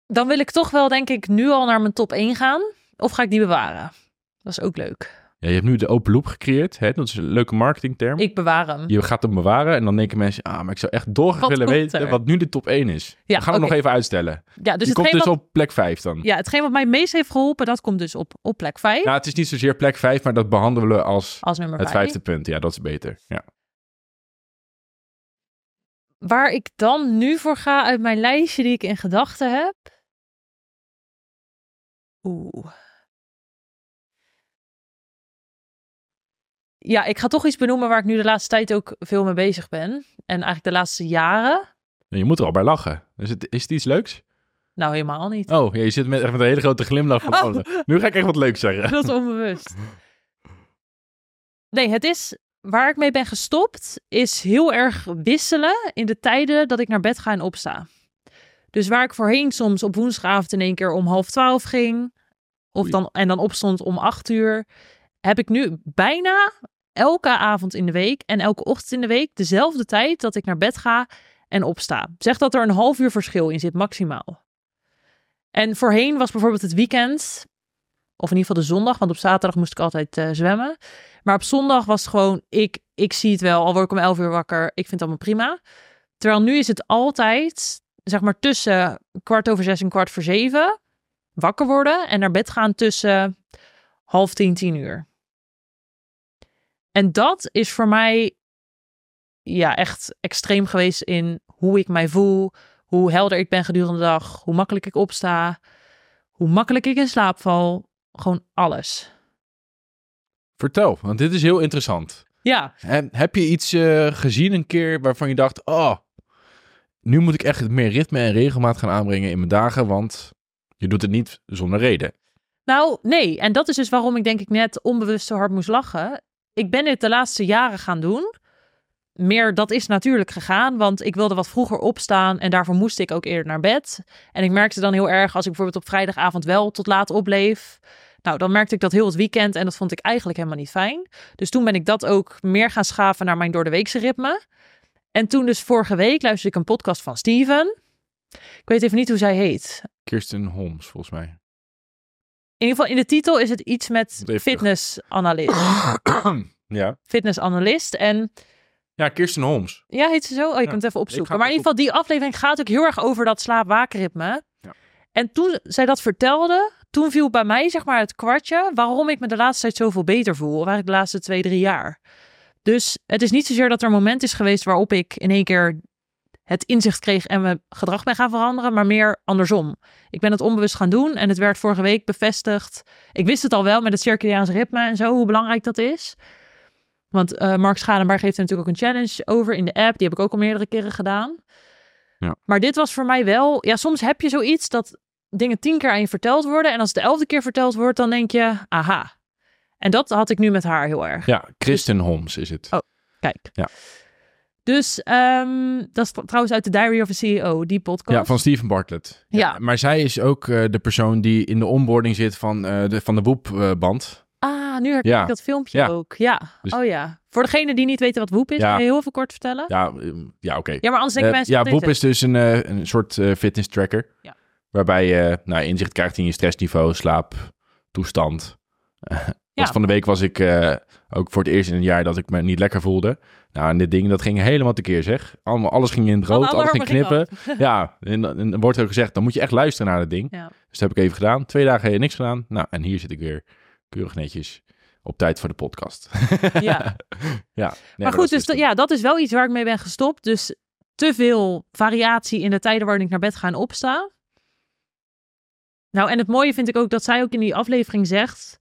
Dan wil ik toch wel, denk ik, nu al naar mijn top 1 gaan. Of ga ik die bewaren? Dat is ook leuk. Ja, je hebt nu de open loop gecreëerd. Hè? Dat is een leuke marketingterm. Ik bewaar hem. Je gaat hem bewaren en dan denken mensen, ah, maar ik zou echt Wat willen weten er? wat nu de top 1 is. Ja, We gaan het oké. nog even uitstellen. Ja, dus Die komt dus wat, op plek 5 dan. ja, hetgeen wat mij het meest heeft geholpen, dat komt dus op, op plek 5. Nou, het is niet zozeer plek 5, maar dat behandelen we als als nummer het 5. vijfde punt. Ja, dat is beter. Ja. Waar ik dan nu voor ga uit mijn lijstje die ik in gedachten heb. Oeh. Ja, ik ga toch iets benoemen waar ik nu de laatste tijd ook veel mee bezig ben. En eigenlijk de laatste jaren. En Je moet er al bij lachen. Is het, is het iets leuks? Nou, helemaal niet. Oh, ja, je zit met, echt met een hele grote glimlach. Van, Oh. Nu ga ik echt wat leuks zeggen. Dat is onbewust. Nee, het is waar ik mee ben gestopt, is heel erg wisselen in de tijden dat ik naar bed ga en opsta. Dus waar ik voorheen soms op woensdagavond in één keer om half twaalf ging, of dan, en dan opstond om acht uur, heb ik nu bijna elke avond in de week en elke ochtend in de week dezelfde tijd dat ik naar bed ga en opsta. Zeg dat er een half uur verschil in zit, maximaal. En voorheen was bijvoorbeeld het weekend, of in ieder geval de zondag, want op zaterdag moest ik altijd eh, zwemmen. Maar op zondag was het gewoon, ik, ik zie het wel, al word ik om 11 uur wakker, ik vind het allemaal prima. Terwijl nu is het altijd, zeg maar tussen kwart over zes en kwart voor zeven, wakker worden en naar bed gaan tussen half tien, tien uur. En dat is voor mij ja, echt extreem geweest in hoe ik mij voel, hoe helder ik ben gedurende de dag, hoe makkelijk ik opsta, hoe makkelijk ik in slaap val. Gewoon alles. Vertel, want dit is heel interessant. Ja, En heb je iets eh, gezien een keer waarvan je dacht, oh, nu moet ik echt meer ritme en regelmaat gaan aanbrengen in mijn dagen, want je doet het niet zonder reden. Nou, nee. En dat is dus waarom ik denk ik net onbewust zo hard moest lachen. Ik ben dit de laatste jaren gaan doen. Meer, dat is natuurlijk gegaan, want ik wilde wat vroeger opstaan en daarvoor moest ik ook eerder naar bed. En ik merkte dan heel erg, als ik bijvoorbeeld op vrijdagavond wel tot laat opbleef, nou, dan merkte ik dat heel het weekend en dat vond ik eigenlijk helemaal niet fijn. Dus toen ben ik dat ook meer gaan schaven naar mijn doordeweekse ritme. En toen dus vorige week luisterde ik een podcast van Steven. Ik weet even niet hoe zij heet. Kirsten Holmes, volgens mij. In ieder geval in de titel is het iets met fitnessanalist. ja. Fitnessanalist. En ja, Kirsten Holmes. ja, heet ze zo? Oh, je Ja, kunt het even ik opzoeken. Maar in ieder geval, die aflevering gaat ook heel erg over dat slaap-waakritme. Ja. En toen zij dat vertelde, toen viel bij mij zeg maar het kwartje waarom ik me de laatste tijd zoveel beter voel. Of eigenlijk de laatste twee, drie jaar. Dus het is niet zozeer dat er een moment is geweest waarop ik in één keer het inzicht kreeg en mijn gedrag ben gaan veranderen, maar meer andersom. Ik ben het onbewust gaan doen en het werd vorige week bevestigd. Ik wist het al wel met het circadiaans ritme en zo, hoe belangrijk dat is. Want eh, Mark Schadenberg heeft er natuurlijk ook een challenge over in de app. Die heb ik ook al meerdere keren gedaan. Ja. Maar dit was voor mij wel... Ja, soms heb je zoiets dat dingen tien keer aan je verteld worden. En als het de elfde keer verteld wordt, dan denk je, aha. En dat had ik nu met haar heel erg. Ja, Kirsten Holmes is het. Oh. Kijk. Ja. Dus ehm, dat is tr- trouwens uit de Diary of a CEO, die podcast. Ja, van Steven Bartlett. Ja. Maar zij is ook eh, de persoon die in de onboarding zit van, eh, de, van de Woep-band. Ah, nu herken Ja. ik dat filmpje Ja. ook. Ja. Dus- Oh ja. Voor degene die niet weten wat Woep is, Ja. kan je heel even kort vertellen? Ja, ja, ehm, ja oké. maar anders denken Eh, mensen... ja, Woep is dus een, eh, een soort eh, fitness tracker. Ja. Waarbij je nou, inzicht krijgt in je stressniveau, slaap, toestand. Ja. Van de week was ik eh, ook voor het eerst in een jaar dat ik me niet lekker voelde. Nou, en dit ding, dat ging helemaal tekeer zeg. Allemaal, alles ging in het rood, Alle alles ging knippen. Ja, en, en dan wordt ook gezegd, dan moet je echt luisteren naar dat ding. Ja. Dus dat heb ik even gedaan. Twee dagen heb niks gedaan. Nou, en hier zit ik weer keurig netjes op tijd voor de podcast. Ja. ja. Nee, maar goed, dus dat- ja, dat is wel iets waar ik mee ben gestopt. Dus te veel variatie in de tijden waarin ik naar bed ga en opsta. Nou, en het mooie vind ik ook dat zij ook in die aflevering zegt...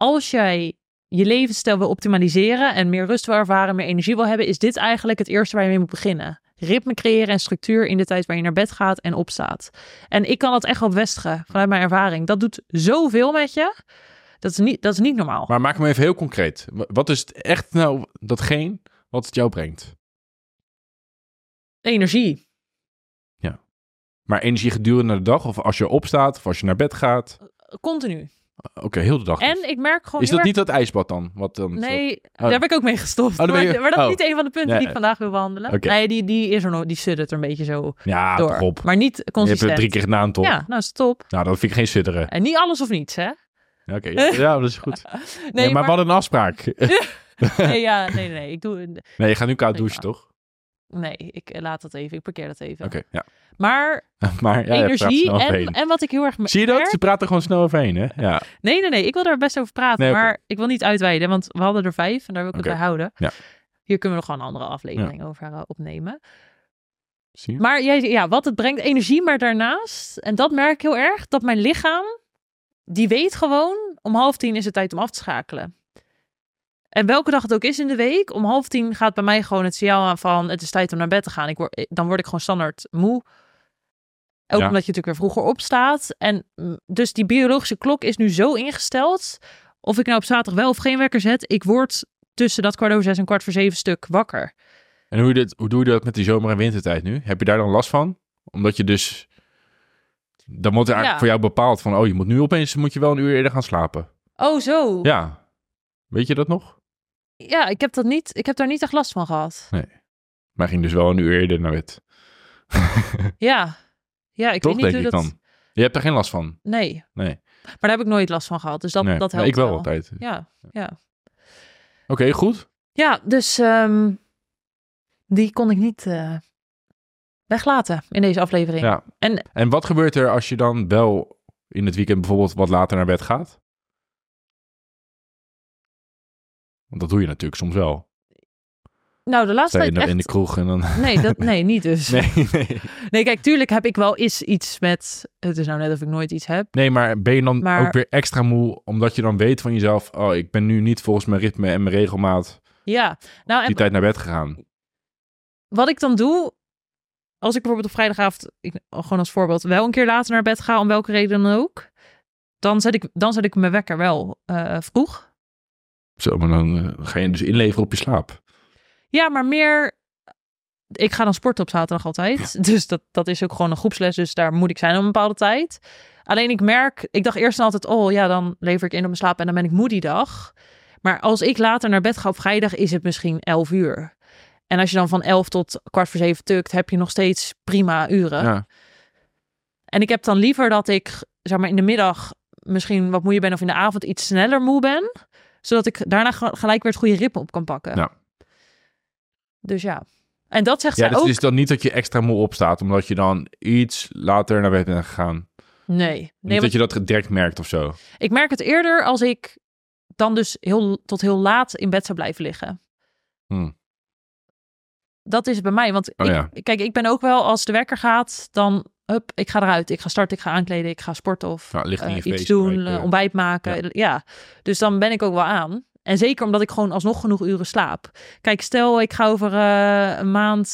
als jij je levensstijl wil optimaliseren en meer rust wil ervaren, meer energie wil hebben... is dit eigenlijk het eerste waar je mee moet beginnen. ritme creëren en structuur in de tijd waar je naar bed gaat en opstaat. En ik kan dat echt wel bevestigen vanuit mijn ervaring. Dat doet zoveel met je. Dat is niet, dat is niet normaal. Maar maak hem even heel concreet. Wa- Wat is het echt nou datgene wat het jou brengt? Energie. Maar energie gedurende de dag of als je opstaat of als je naar bed gaat? Continu. Oké, heel de dag. dus. En ik merk gewoon is dat erg- niet dat ijsbad dan? Wat dan Nee, daar heb ik ook mee gestopt. Oh, je- maar, dat is oh. niet een van de punten Nee. die ik vandaag wil behandelen. Nee, die, die is er nog. Die suddert er een beetje zo Ja, door. Maar niet Je hebt consistent. het drie keer gedaan, toch? Ja, nou stop. Nou, dat vind ik geen sudderen. En niet alles of niets, hè? Ja, Oké, ja, ja, dat is goed. Nee, Nee, maar, hadden een afspraak. nee, ja, nee, nee, nee. Ik doe... Nee, je gaat nu koud douchen, toch? Nee, ik eh, laat dat even. Ik parkeer dat even. Oké, ja. Maar Maar ja, energie en, en wat ik heel erg... Zie je dat? merk- Ze praten gewoon snel overheen, hè? Ja. Nee, nee, nee. Ik wil daar best over praten. Nee. Maar ik wil niet uitweiden, want we hadden er vijf en daar wil ik het bij houden. Ja. Hier kunnen we nog gewoon een andere aflevering over eh, opnemen. Zie je? Maar jij, ja, wat het brengt energie, maar daarnaast, en dat merk ik heel erg, dat mijn lichaam, die weet gewoon, om half tien is het tijd om af te schakelen. En welke dag het ook is in de week, om half tien gaat bij mij gewoon het signaal aan van, het is tijd om naar bed te gaan. Ik word, dan word ik gewoon standaard moe. Ook Ja. omdat je natuurlijk weer vroeger opstaat. En mm, dus die biologische klok is nu zo ingesteld, of ik nou op zaterdag wel of geen wekker zet, ik word tussen dat kwart over zes en kwart voor zeven stuk wakker. En hoe, dit, hoe doe je dat met die zomer- en wintertijd nu? Heb je daar dan last van? Omdat je dus... Dan wordt er eigenlijk Ja. voor jou bepaald van... Oh, je moet nu opeens moet je wel een uur eerder gaan slapen. Oh, zo. Ja. Weet je dat nog? Ja, ik heb dat niet. Ik heb daar niet echt last van gehad. Maar ging dus wel een uur eerder naar bed. Ja. Ja, ik Toch, weet niet hoe ik dat... dan. Je hebt er geen last van. Nee. Nee. Maar daar heb ik nooit last van gehad. Dus dat, nee. dat Nee, helpt ik wel, altijd. Ja, ja. Oké, goed. Ja, dus ehm, die kon ik niet eh, weglaten in deze aflevering. Ja. En En wat gebeurt er als je dan wel in het weekend bijvoorbeeld wat later naar bed gaat? Want dat doe je natuurlijk soms wel. nou, de laatste tijd echt... in de kroeg en dan... Nee, dat, nee, niet dus. Nee. Nee, nee. kijk, tuurlijk heb ik wel eens iets met... Het is nou net of ik nooit iets heb. Nee, maar ben je dan Maar- ook weer extra moe omdat je dan weet van jezelf... Oh, ik ben nu niet volgens mijn ritme en mijn regelmaat Ja, nou, en die tijd naar bed gegaan. wat ik dan doe, als ik bijvoorbeeld op vrijdagavond, ik, gewoon als voorbeeld, wel een keer later naar bed ga, om welke reden dan ook, dan zet ik, dan zet ik mijn wekker wel eh, vroeg. Zo, maar dan eh, ga je dus inleveren op je slaap. Ja, maar meer, ik ga dan sporten op zaterdag altijd, dus dat, dat is ook gewoon een groepsles, dus daar moet ik zijn op een bepaalde tijd. Alleen ik merk, ik dacht eerst altijd, oh ja, dan lever ik in op mijn slaap en dan ben ik moe die dag. Maar als ik later naar bed ga op vrijdag, is het misschien 11 uur. En als je dan van 11 tot kwart voor zeven tukt, heb je nog steeds prima uren. Ja. En ik heb dan liever dat ik, zeg maar, in de middag misschien wat moeier ben of in de avond iets sneller moe ben. Zodat ik daarna ge- gelijk weer het goede ritme op kan pakken. Ja. Dus ja. En dat zegt Ja, zij dus ook. het is dan niet dat je extra moe opstaat omdat je dan iets later naar bed bent gegaan. Nee. nee niet dat je dat direct merkt of zo. Ik merk het eerder als ik dan dus heel, tot heel laat in bed zou blijven liggen. Hm. Dat is het bij mij. Want Oh ik, ja. kijk, ik ben ook wel als de wekker gaat, dan hup, ik ga eruit. Ik ga starten, ik ga aankleden, ik ga sporten of in eh, iets feest, doen, maar ik, eh, eh, ontbijt maken. Ja. dus dan ben ik ook wel aan. En zeker omdat ik gewoon alsnog genoeg uren slaap. Kijk, stel ik ga over een maand,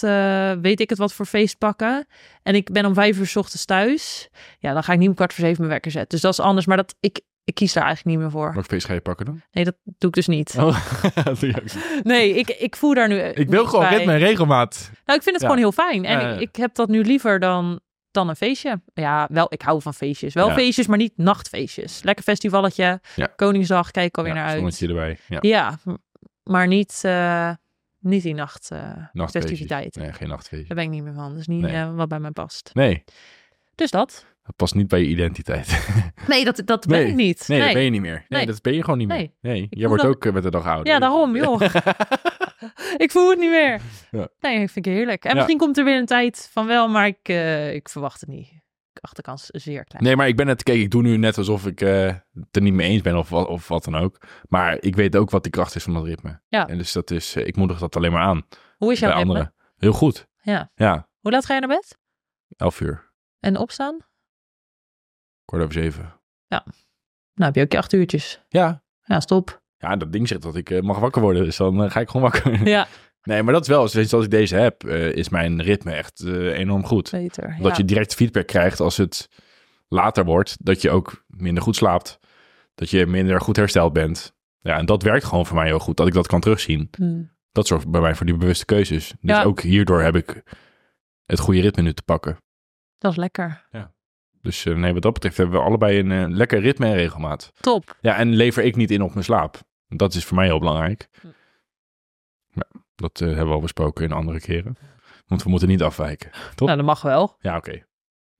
weet ik het wat voor feest pakken. En ik ben om vijf uur 's ochtends thuis. Ja, dan ga ik niet om kwart voor zeven mijn wekker zetten. Dus dat is anders. Maar dat, ik, ik kies daar eigenlijk niet meer voor. Welk feest ga je pakken dan? Nee, dat doe ik dus niet. Oh, dat doe je ook niet. Nee, ik, ik voer daar nu. ik wil gewoon bij. ritme en regelmaat. Nou, ik vind het Ja. gewoon heel fijn. En Ja, ja. ik, ik heb dat nu liever dan, dan een feestje. Ja, wel, ik hou van feestjes. Wel Ja. feestjes, maar niet nachtfeestjes. Lekker festivalletje. Ja. Koningsdag, kijk ik alweer Ja, naar uit. zonnetje erbij. Ja. Ja, maar niet, eh, niet die nacht, eh Nachtfeestjes. festiviteit. Nee, geen nachtfeest. Daar ben ik niet meer van. Dat is niet Nee. eh, wat bij mij past. Nee, Dus dat. dat past niet bij je identiteit. Nee, dat, dat ben Nee. ik niet. Nee, dat ben je niet meer. Nee, Nee. dat ben je gewoon niet meer. Nee. Nee, jij wordt dat- ook eh, met de dag ouder. Ja, daarom, joh. ik voel het niet meer. Ja. Nee, ik vind het heerlijk. En Ja. misschien komt er weer een tijd van wel, maar ik, eh, ik verwacht het niet. De achterkans is zeer klein. Nee, maar ik ben net, kijk, ik doe nu net alsof ik eh, het er niet mee eens ben of wat, of wat dan ook. Maar ik weet ook wat die kracht is van dat ritme. Ja. En dus dat is, eh, ik moedig dat alleen maar aan Hoe is jouw bij ritme? anderen. Heel goed. Ja. Ja, Hoe laat ga je naar bed? elf uur, En opstaan? kwart over zeven. Nou, heb je ook je acht uurtjes. Ja, Ja, stop. Ja dat ding zegt dat ik eh, mag wakker worden, dus dan eh, ga ik gewoon wakker. Ja. Nee, maar dat is wel, dat ik deze heb, eh, is mijn ritme echt enorm goed. Beter. Omdat ja. je direct feedback krijgt als het later wordt, dat je ook minder goed slaapt. Dat je minder goed hersteld bent. Ja, en dat werkt gewoon voor mij heel goed, dat ik dat kan terugzien. Hm. Dat zorgt bij mij voor die bewuste keuzes. Dus Ja. ook hierdoor heb ik het goede ritme nu te pakken. Dat is lekker. Dus eh, nee, wat dat betreft hebben we allebei een lekker ritme en regelmaat. Top. Ja, en lever ik niet in op mijn slaap. Dat is voor mij heel belangrijk. Hm. Ja, dat eh, hebben we al besproken in andere keren. Want we moeten niet afwijken. Top. Nou, dat mag wel. Ja, oké.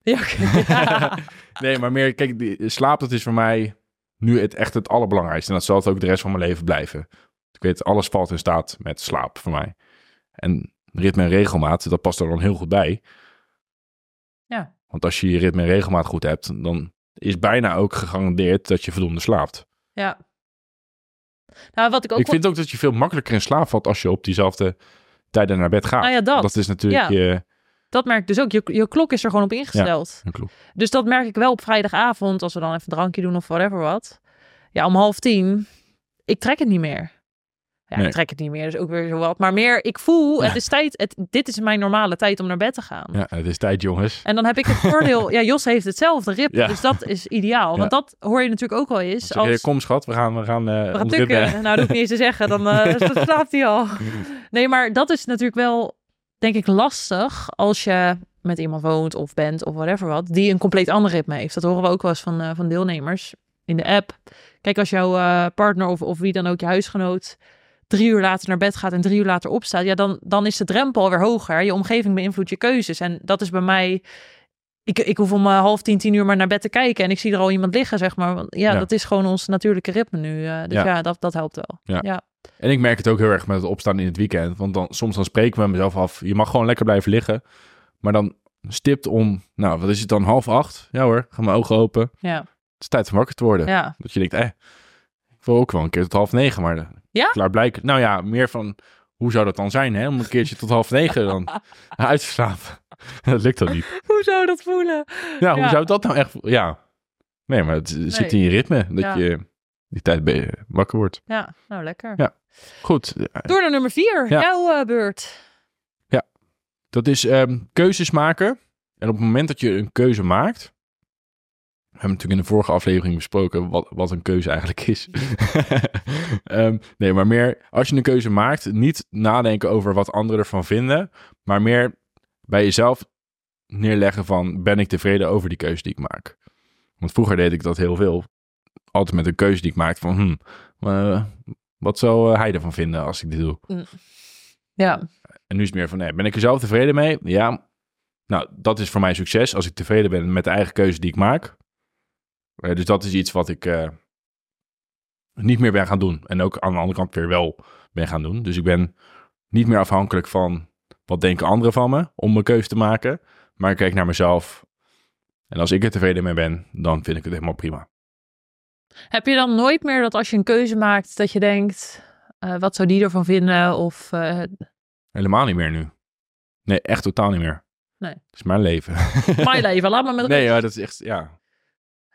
Ja, nee, maar meer, kijk, die, slaap, dat is voor mij nu het, echt het allerbelangrijkste. En dat zal het ook de rest van mijn leven blijven. Ik weet, alles valt in staat met slaap voor mij. En ritme en regelmaat, dat past er dan heel goed bij. Ja. Want als je je ritme en regelmaat goed hebt, dan is bijna ook gegarandeerd dat je voldoende slaapt. ja. Nou, wat ik ook... ik vind ook dat je veel makkelijker in slaap valt als je op diezelfde tijden naar bed gaat. Nou ja, dat. Dat is natuurlijk Ja. je... Dat merk ik dus ook. Je, je klok is er gewoon op ingesteld. Ja. Dus dat merk ik wel op vrijdagavond, als we dan even een drankje doen of whatever wat. Ja, om half tien. Ik trek het niet meer. Ja, Nee. ik trek het niet meer, dus ook weer zo wat. Maar meer, ik voel, Ja. het is tijd, het, dit is mijn normale tijd om naar bed te gaan. Ja, het is tijd, jongens. En dan heb ik het voordeel, ja, Jos heeft hetzelfde rip, Ja. dus dat is ideaal. Want dat hoor je natuurlijk ook wel eens. Je, Als, kom schat, we gaan, we gaan, eh we gaan tukken. Nou, dat hoef ik niet eens te zeggen, dan dan slaapt hij al. Nee, maar dat is natuurlijk wel, denk ik, lastig als je met iemand woont of bent of whatever wat, die een compleet ander ritme heeft. Dat horen we ook wel eens van, eh, van deelnemers in de app. Kijk, als jouw partner of, of wie dan ook je huisgenoot drie uur later naar bed gaat en drie uur later opstaat, ja, dan, dan is de drempel alweer hoger. Je omgeving beïnvloedt je keuzes. En dat is bij mij. Ik, ik hoef om eh, half tien, tien uur maar naar bed te kijken en ik zie er al iemand liggen, zeg maar. Want Ja, Ja. dat is gewoon ons natuurlijke ritme nu. eh, dus Ja. ja, dat, dat helpt wel. Ja. ja. En ik merk het ook heel erg met het opstaan in het weekend. Want dan, soms dan spreek ik met mezelf af. Je mag gewoon lekker blijven liggen. Maar dan stipt om, nou wat is het dan, half acht? Ja hoor, ga mijn ogen open. ja. Het is tijd om wakker te worden. ja. Dat je denkt, eh, wil ook wel een keer tot half negen. Maar Ja? klaarblijkelijk, nou ja, meer van, hoe zou dat dan zijn hè? Om een keertje tot half negen dan uit te slapen. dat lukt dan niet. Hoe zou dat voelen? Ja, hoe Ja. zou dat nou echt, ja. Nee, maar het zit in je ritme. Dat Ja. je die tijd wakker wordt. Ja, nou lekker. Ja. Goed, Door naar nummer vier. Ja. Jouw eh, beurt. Dat is ehm, keuzes maken. En op het moment dat je een keuze maakt. We hebben natuurlijk in de vorige aflevering besproken wat, wat een keuze eigenlijk is. Ehm, nee, maar meer als je een keuze maakt, niet nadenken over wat anderen ervan vinden, maar meer bij jezelf neerleggen van ben ik tevreden over die keuze die ik maak. Want vroeger deed ik dat heel veel. Altijd met een keuze die ik maakte van hm, eh, wat zou eh, hij ervan vinden als ik dit doe? Ja, En nu is het meer van, nee, ben ik er zelf tevreden mee? Ja. Nou, dat is voor mij succes als ik tevreden ben met de eigen keuze die ik maak. Eh, dus dat is iets wat ik eh, niet meer ben gaan doen. En ook aan de andere kant weer wel ben gaan doen. Dus ik ben niet meer afhankelijk van wat denken anderen van me om mijn keuze te maken. Maar ik kijk naar mezelf. En als ik er tevreden mee ben, dan vind ik het helemaal prima. Heb je dan nooit meer dat als je een keuze maakt, dat je denkt, eh, wat zou die ervan vinden? Of Helemaal niet meer nu. Nee, echt totaal niet meer. Nee. Het is mijn leven. mijn leven, laat maar met nee, ja, dat is echt, ja.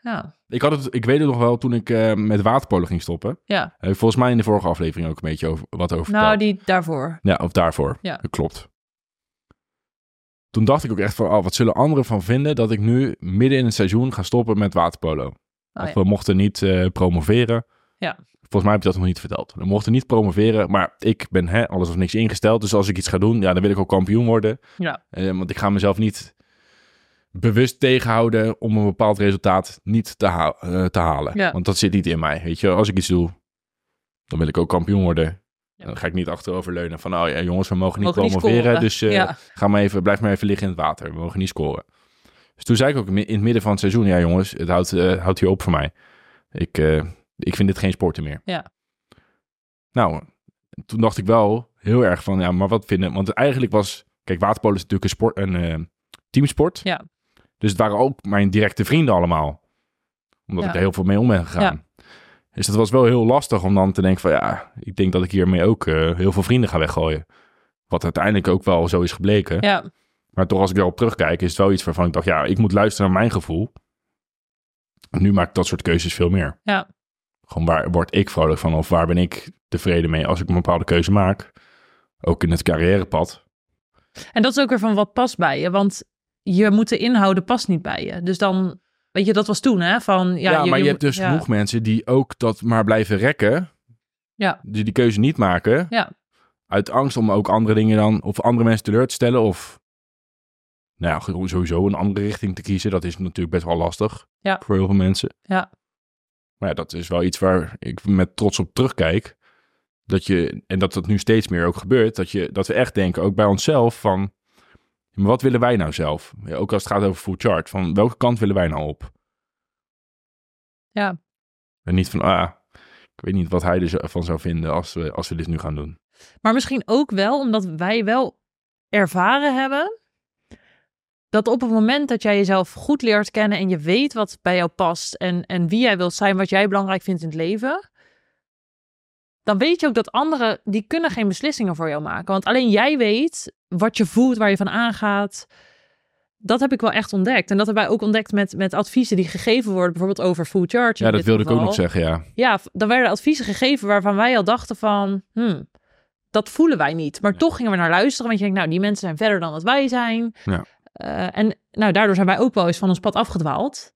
Ja, Ik, had het, ik weet het nog wel toen ik eh, met waterpolo ging stoppen. ja. Heb ik volgens mij in de vorige aflevering ook een beetje over, wat over nou die daarvoor. Ja, of daarvoor. Ja. Dat klopt. Toen dacht ik ook echt van, oh, wat zullen anderen van vinden dat ik nu midden in het seizoen ga stoppen met waterpolo? Oh, ja. we mochten niet eh, promoveren. Ja. Volgens mij heb je dat nog niet verteld. We mochten niet promoveren, maar ik ben hè, alles of niks ingesteld. Dus als ik iets ga doen, ja, dan wil ik ook kampioen worden. Ja. Eh, want ik ga mezelf niet bewust tegenhouden om een bepaald resultaat niet te, ha- eh, te halen. Ja. Want dat zit niet in mij. Weet je, als ik iets doe, dan wil ik ook kampioen worden. Ja. Dan ga ik niet achteroverleunen van, oh ja, jongens, we mogen niet Mogen promoveren. dus eh, Ja. ga maar even, blijf maar even liggen in het water. We mogen niet scoren. Dus toen zei ik ook in het midden van het seizoen, ja jongens, het houdt, eh, houdt hier op voor mij. Ik, ik vind dit geen sporten meer. Ja. Nou, toen dacht ik wel heel erg van, ja, maar wat vinden... Want eigenlijk was, kijk, waterpolo is natuurlijk een, sport, een teamsport. Ja. Dus het waren ook mijn directe vrienden allemaal. Omdat Ja. ik er heel veel mee om ben gegaan. Dus dat was wel heel lastig om dan te denken van, ja, ik denk dat ik hiermee ook eh, heel veel vrienden ga weggooien. Wat uiteindelijk ook wel zo is gebleken. Ja, Maar toch, als ik erop terugkijk, is het wel iets waarvan ik dacht, ja, ik moet luisteren naar mijn gevoel. En nu maak ik dat soort keuzes veel meer. ja. Gewoon waar word ik vrolijk van of waar ben ik tevreden mee als ik een bepaalde keuze maak. Ook in het carrièrepad. En dat is ook weer van wat past bij je. Want je moet de inhouden past niet bij je. Dus dan, weet je, dat was toen hè. Van, ja, Ja, maar je, hebt dus ja. genoeg mensen die ook dat maar blijven rekken. Ja. Die die keuze niet maken. Ja. Uit angst om ook andere dingen dan, of andere mensen teleur te stellen. Of, nou ja, sowieso een andere richting te kiezen. Dat is natuurlijk best wel lastig. Ja. Voor heel veel mensen. Ja. Maar ja, dat is wel iets waar ik met trots op terugkijk. Dat je, en dat dat nu steeds meer ook gebeurt. Dat, je, dat we echt denken, ook bij onszelf, van... Maar wat willen wij nou zelf? Ja, ook als het gaat over full chart. Van welke kant willen wij nou op? Ja. En niet van, ah, ik weet niet wat hij ervan zou vinden als we, als we dit nu gaan doen. Maar misschien ook wel omdat wij wel ervaren hebben dat op het moment dat jij jezelf goed leert kennen en je weet wat bij jou past en, en wie jij wilt zijn, wat jij belangrijk vindt in het leven, dan weet je ook dat anderen, die kunnen geen beslissingen voor jou maken. Want alleen jij weet wat je voelt, waar je van aangaat. Dat heb ik wel echt ontdekt. En dat hebben wij ook ontdekt met, met adviezen die gegeven worden, bijvoorbeeld over food charging. Ja, dat wilde ik ook nog zeggen, ja. ja, dan werden adviezen gegeven waarvan wij al dachten van, hmm, dat voelen wij niet. Maar toch gingen we naar luisteren, want je denkt, nou, die mensen zijn verder dan wat wij zijn. Ja. Eh, en nou, daardoor zijn wij ook wel eens van ons pad afgedwaald.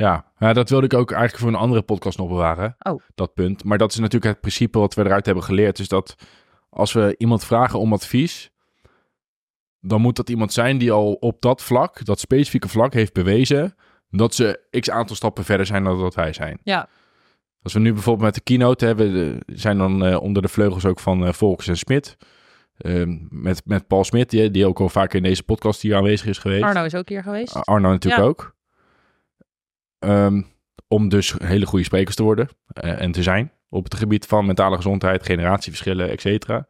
Ja, ja, dat wilde ik ook eigenlijk voor een andere podcast nog bewaren. Oh. Dat punt. Maar dat is natuurlijk het principe wat we eruit hebben geleerd. Is dat als we iemand vragen om advies, dan moet dat iemand zijn die al op dat vlak, dat specifieke vlak, heeft bewezen dat ze x aantal stappen verder zijn dan dat wij zijn. Ja. Als we nu bijvoorbeeld met de keynote hebben, zijn dan eh, onder de vleugels ook van eh, Volkers en Smit. Ehm, met, met Paul Smit, die, die ook al vaker in deze podcast hier aanwezig is geweest. Arno is ook hier geweest. Ar- Arno natuurlijk Ja. ook. Ehm, om dus hele goede sprekers te worden eh, en te zijn op het gebied van mentale gezondheid, generatieverschillen, et cetera.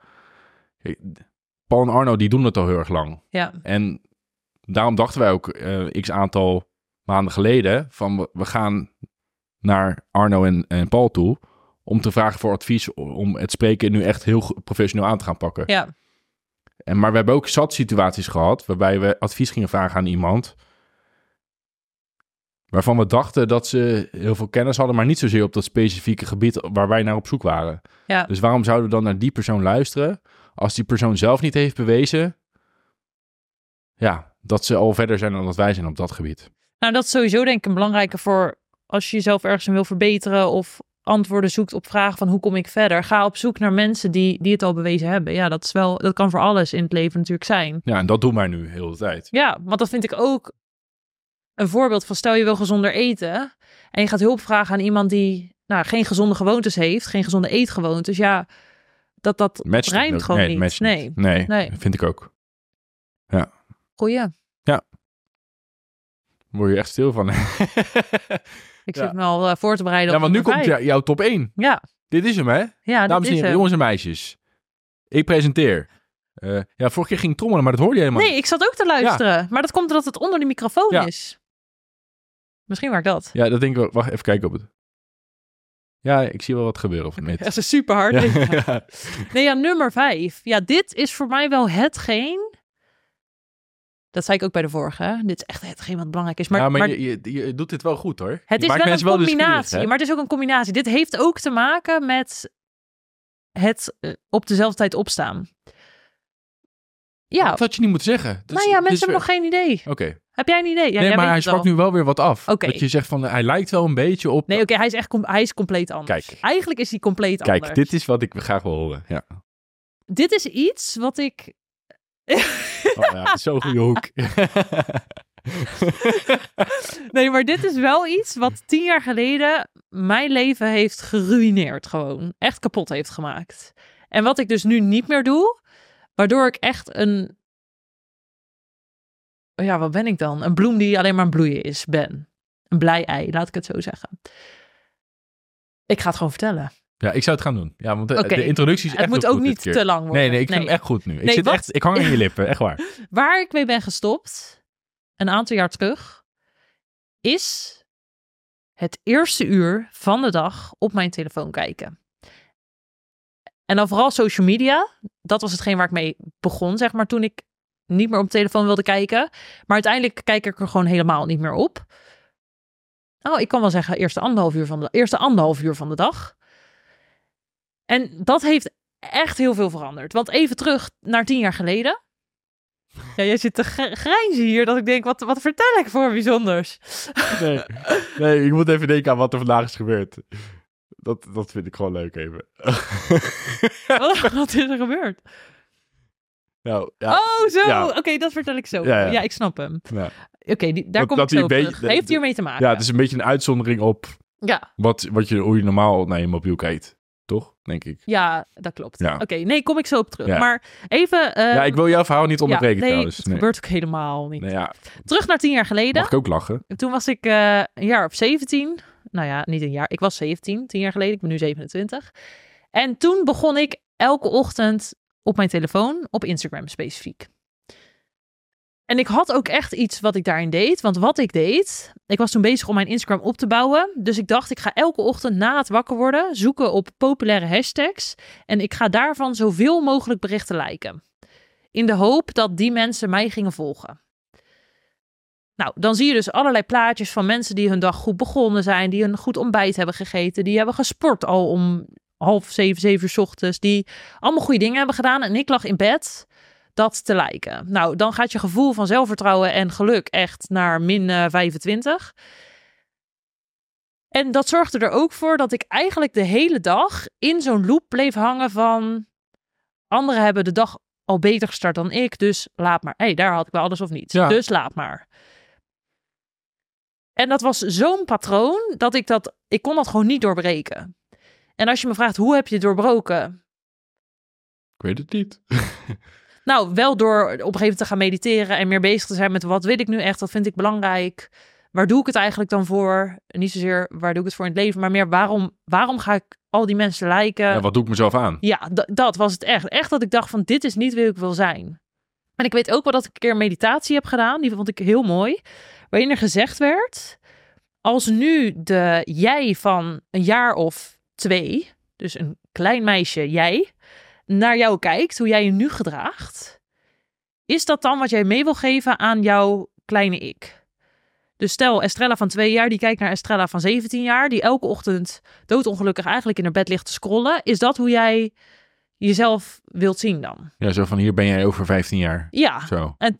Paul en Arno, die doen het al heel erg lang. Ja, En daarom dachten wij ook eh, x aantal maanden geleden van we, gaan naar Arno en, en Paul toe om te vragen voor advies om het spreken nu echt heel professioneel aan te gaan pakken. ja, En, maar we hebben ook zat situaties gehad waarbij we advies gingen vragen aan iemand. Waarvan we dachten dat ze heel veel kennis hadden, maar niet zozeer op dat specifieke gebied waar wij naar op zoek waren. ja. Dus waarom zouden we dan naar die persoon luisteren als die persoon zelf niet heeft bewezen ja, dat ze al verder zijn dan dat wij zijn op dat gebied? Nou, dat is sowieso denk ik een belangrijke voor als je jezelf ergens in wil verbeteren of antwoorden zoekt op vragen van hoe kom ik verder. Ga op zoek naar mensen die, die het al bewezen hebben. Ja, dat is wel, dat kan voor alles in het leven natuurlijk zijn. Ja, en dat doen wij nu heel de tijd. Ja, want dat vind ik ook een voorbeeld van stel je wil gezonder eten en je gaat hulp vragen aan iemand die nou, geen gezonde gewoontes heeft, geen gezonde eetgewoontes. Ja, dat dat Matcht rijmt gewoon nee, niet. matcht nee, niet. Nee, Nee. vind ik ook. goeie. Word je echt stil van. Ik Ja. zit me al eh, voor te bereiden. ja, op want nu komt jou- jouw top 1. Ja, Dit is hem, hè? ja, Dames en heren, jongens en meisjes. Ik presenteer. Eh, ja, vorige keer ging trommelen, maar dat hoorde je helemaal Nee, ik zat ook te luisteren. Maar dat komt omdat het onder de microfoon Ja. is. Misschien werkt dat. Ja, dat denk ik wel. Wacht, even kijken op het. Ja, ik zie wel wat gebeuren of niet. Dat is super hard. Ja, ja. Nee, ja, nummer vijf. Ja, dit is voor mij wel hetgeen. Dat zei ik ook bij de vorige. Hè? Dit is echt hetgeen wat belangrijk is. Maar, Ja, maar, maar je, je, je doet dit wel goed hoor. het Je is wel een combinatie. maar het is ook een combinatie. Dit heeft ook te maken met het eh, op dezelfde tijd opstaan. Ja, Dat had je niet moeten zeggen. Dus- nou ja, mensen dus- hebben nog geen idee. Oké. Heb jij een idee? Ja, nee, maar hij sprak nu wel weer wat af. Dat je zegt van, hij lijkt wel een beetje op... Nee, oké, hij is echt hij is compleet anders. Kijk. Eigenlijk is hij compleet Kijk, anders. dit is wat ik graag wil horen. Ja. dit is iets wat ik. Oh, ja, zo'n goede hoek. Nee, maar dit is wel iets wat tien jaar geleden mijn leven heeft geruineerd. Gewoon echt kapot heeft gemaakt. En wat ik dus nu niet meer doe, waardoor ik echt een. Ja, wat ben ik dan? Een bloem die alleen maar aan bloeien is, ben. Een blij ei, laat ik het zo zeggen. Ik ga het gewoon vertellen. ja, ik zou het gaan doen. Ja, want de, Oké. de introductie is Het moet ook niet te lang worden. Nee, nee, ik vind Nee. hem echt goed nu. Ik, Nee, zit wat- echt, ik hang aan je lippen, echt waar. Waar ik mee ben gestopt, een aantal jaar terug, is het eerste uur van de dag op mijn telefoon kijken. En dan vooral social media. Dat was hetgeen waar ik mee begon, zeg maar, toen ik niet meer op mijn telefoon wilde kijken. Maar uiteindelijk kijk ik er gewoon helemaal niet meer op. Oh, ik kan wel zeggen, eerste anderhalf uur van de, eerste anderhalf uur van de dag. En dat heeft echt heel veel veranderd. Want even terug naar tien jaar geleden. Ja, jij zit te gr- grijnzen hier dat ik denk, wat, wat vertel ik voor bijzonders? Nee, nee, ik moet even denken aan wat er vandaag is gebeurd. Dat, dat vind ik gewoon leuk even. wat, wat is er gebeurd? Nou, ja, oh, zo. ja. Oké, dat vertel ik zo. Ja, ik snap hem. ja. Oké, die- daar Dat- kom dat ik zo hij op beetje- terug. Heeft hiermee te maken? ja, het is een beetje een uitzondering op ja. wat, wat je, hoe je normaal naar je mobiel kijkt. Toch? Denk ik. Ja, dat klopt. Ja. Oké, nee, kom ik zo op terug. Maar even... eh, ja, ik wil jouw verhaal niet onderbreken nee, trouwens. het Nee. gebeurt ook helemaal niet. Nee, ja. Terug naar tien jaar geleden. Mag ik ook lachen? Toen was ik eh, een jaar of 17. Nou ja, niet een jaar. Ik was 17, tien jaar geleden. Ik ben nu 27. En toen begon ik elke ochtend op mijn telefoon, op Instagram specifiek. En ik had ook echt iets wat ik daarin deed. Want wat ik deed, ik was toen bezig om mijn Instagram op te bouwen. Dus ik dacht, ik ga elke ochtend na het wakker worden zoeken op populaire hashtags. En ik ga daarvan zoveel mogelijk berichten liken. In de hoop dat die mensen mij gingen volgen. Nou, dan zie je dus allerlei plaatjes van mensen die hun dag goed begonnen zijn, die een goed ontbijt hebben gegeten, die hebben gesport al om half zeven, zeven uur 's ochtends, die allemaal goede dingen hebben gedaan. En ik lag in bed dat te lijken. Nou, dan gaat je gevoel van zelfvertrouwen en geluk echt naar min eh, 25. En dat zorgde er ook voor dat ik eigenlijk de hele dag in zo'n loop bleef hangen van anderen hebben de dag al beter gestart dan ik, dus laat maar. Hé, hey, daar had ik wel alles of niet. Ja. Dus laat maar. En dat was zo'n patroon dat ik dat, ik kon dat gewoon niet doorbreken. En als je me vraagt, hoe heb je het doorbroken? Ik weet het niet. Nou, wel door op een gegeven moment te gaan mediteren en meer bezig te zijn met wat wil ik nu echt, wat vind ik belangrijk, waar doe ik het eigenlijk dan voor? Niet zozeer waar doe ik het voor in het leven, maar meer waarom, waarom ga ik al die mensen lijken? Ja, wat doe ik mezelf aan? Ja, dat was het echt. Echt dat ik dacht van dit is niet wie ik wil zijn. En ik weet ook wel dat ik een keer meditatie heb gedaan. Die vond ik heel mooi. Waarin er gezegd werd, als nu de jij van een jaar of twee, dus een klein meisje, jij, naar jou kijkt, hoe jij je nu gedraagt, is dat dan wat jij mee wil geven aan jouw kleine ik? Dus stel Estrella van twee jaar, die kijkt naar Estrella van 17 jaar, die elke ochtend doodongelukkig eigenlijk in haar bed ligt te scrollen. Is dat hoe jij jezelf wilt zien dan? Ja, zo van hier ben jij over 15 jaar. Ja, Zo. en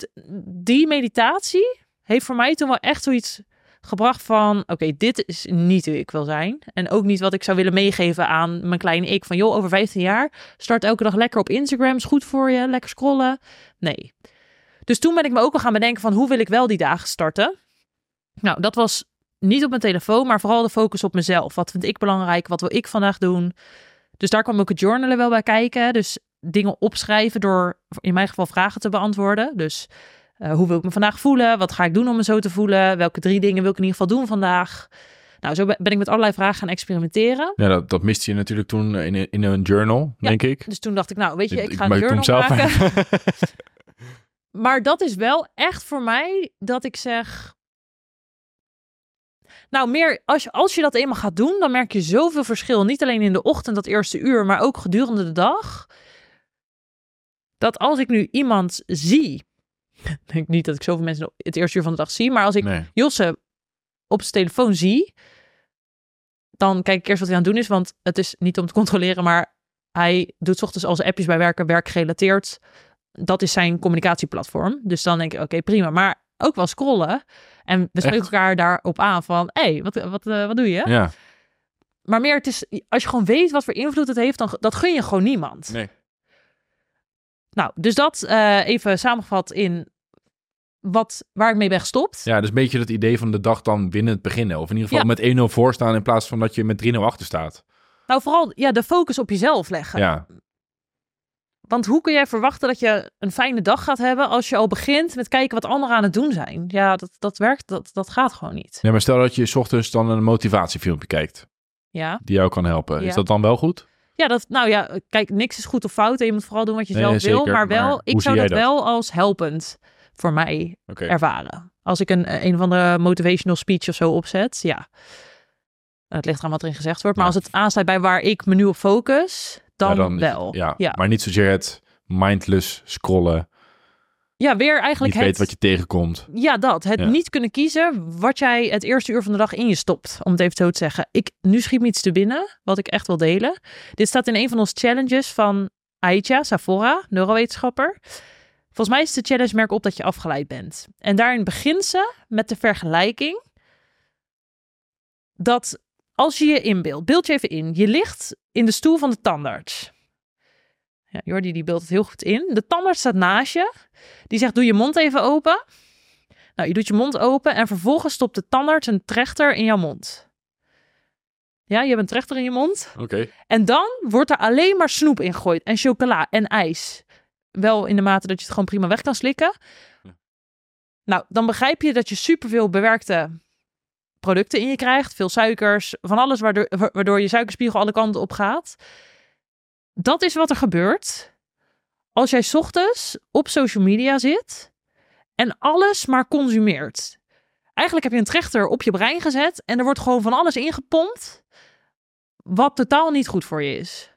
die meditatie heeft voor mij toen wel echt zoiets gebracht van... oké, dit is niet wie ik wil zijn. En ook niet wat ik zou willen meegeven aan mijn kleine ik. Van joh, over 15 jaar, start elke dag lekker op Instagram. Is goed voor je, lekker scrollen. Nee. Dus toen ben ik me ook al gaan bedenken van... hoe wil ik wel die dagen starten? Nou, dat was niet op mijn telefoon, maar vooral de focus op mezelf. Wat vind ik belangrijk? Wat wil ik vandaag doen? Dus daar kwam ook het journalen wel bij kijken. Dus dingen opschrijven door in mijn geval vragen te beantwoorden. Dus eh, hoe wil ik me vandaag voelen? Wat ga ik doen om me zo te voelen? Welke drie dingen wil ik in ieder geval doen vandaag? Nou, zo ben ik met allerlei vragen gaan experimenteren. Ja, dat, dat miste je natuurlijk toen in, een- in een journal, Ja. denk ik. Dus toen dacht ik, nou, weet je, ik ga een journal zelf maken. maar. Maar dat is wel echt voor mij dat ik zeg. Nou, meer als je, als je dat eenmaal gaat doen, dan merk je zoveel verschil. Niet alleen in de ochtend, dat eerste uur, maar ook gedurende de dag. Dat als ik nu iemand zie. Ik denk niet dat ik zoveel mensen het eerste uur van de dag zie. Maar als ik Nee. Josse op zijn telefoon zie. Dan kijk ik eerst wat hij aan het doen is. Want het is niet om te controleren, maar hij doet ochtends al zijn appjes bij werken, werkgerelateerd. Dat is zijn communicatieplatform. Dus dan denk ik, oké, prima. Maar ook wel scrollen. En we spreken Echt? elkaar daarop aan van, hé, hey, wat, wat, eh, wat doe je? Ja, Maar meer, het is, als je gewoon weet wat voor invloed het heeft, dan dat gun je gewoon niemand. nee. Nou, dus dat eh, even samengevat in wat, waar ik mee ben gestopt. Ja, dus een beetje het idee van de dag dan binnen het beginnen. Of in ieder geval Ja. met 1-0 voor staan in plaats van dat je met 3-0 achter staat. Nou, vooral ja, de focus op jezelf leggen. Ja, Want hoe kun jij verwachten dat je een fijne dag gaat hebben als je al begint met kijken wat anderen aan het doen zijn? Ja, dat, dat werkt, dat, dat gaat gewoon niet. nee, maar stel dat je 's ochtends dan een motivatiefilmpje kijkt. Ja, Die jou kan helpen. Ja. Is dat dan wel goed? Ja, dat, nou ja, kijk, niks is goed of fout en je moet vooral doen wat je Nee, zelf wil. Maar wel, maar ik zou dat, wel als helpend voor mij ervaren. Als ik een, een of andere motivational speech of zo opzet, ja. Het ligt eraan wat erin gezegd wordt. Maar Ja. als het aansluit bij waar ik me nu op focus, dan, Ja, wel. Ja, Ja. maar niet zozeer het mindless scrollen. Ja, weer eigenlijk Niet het... weet wat je tegenkomt. Ja, dat. Het Ja. niet kunnen kiezen wat jij het eerste uur van de dag in je stopt. Om het even zo te zeggen. Ik, nu schiet me iets te binnen, wat ik echt wil delen. Dit staat in een van onze challenges van Aitja Savora, neurowetenschapper. Volgens mij is de challenge merk op dat je afgeleid bent. En daarin begint ze met de vergelijking dat als je je inbeeldt, beeld je even in, je ligt in de stoel van de tandarts. Ja, Jordi die beeldt het heel goed in. De tandarts staat naast je. Die zegt, doe je mond even open. Nou, je doet je mond open en vervolgens stopt de tandarts een trechter in jouw mond. Ja, je hebt een trechter in je mond. Oké. En dan wordt er alleen maar snoep in gegooid en chocola en ijs. Wel in de mate dat je het gewoon prima weg kan slikken. Ja. Nou, dan begrijp je dat je superveel bewerkte producten in je krijgt. Veel suikers, van alles waardoor, wa- waardoor je suikerspiegel alle kanten op gaat. Dat is wat er gebeurt als jij ochtends op social media zit en alles maar consumeert. Eigenlijk heb je een trechter op je brein gezet en er wordt gewoon van alles ingepompt wat totaal niet goed voor je is.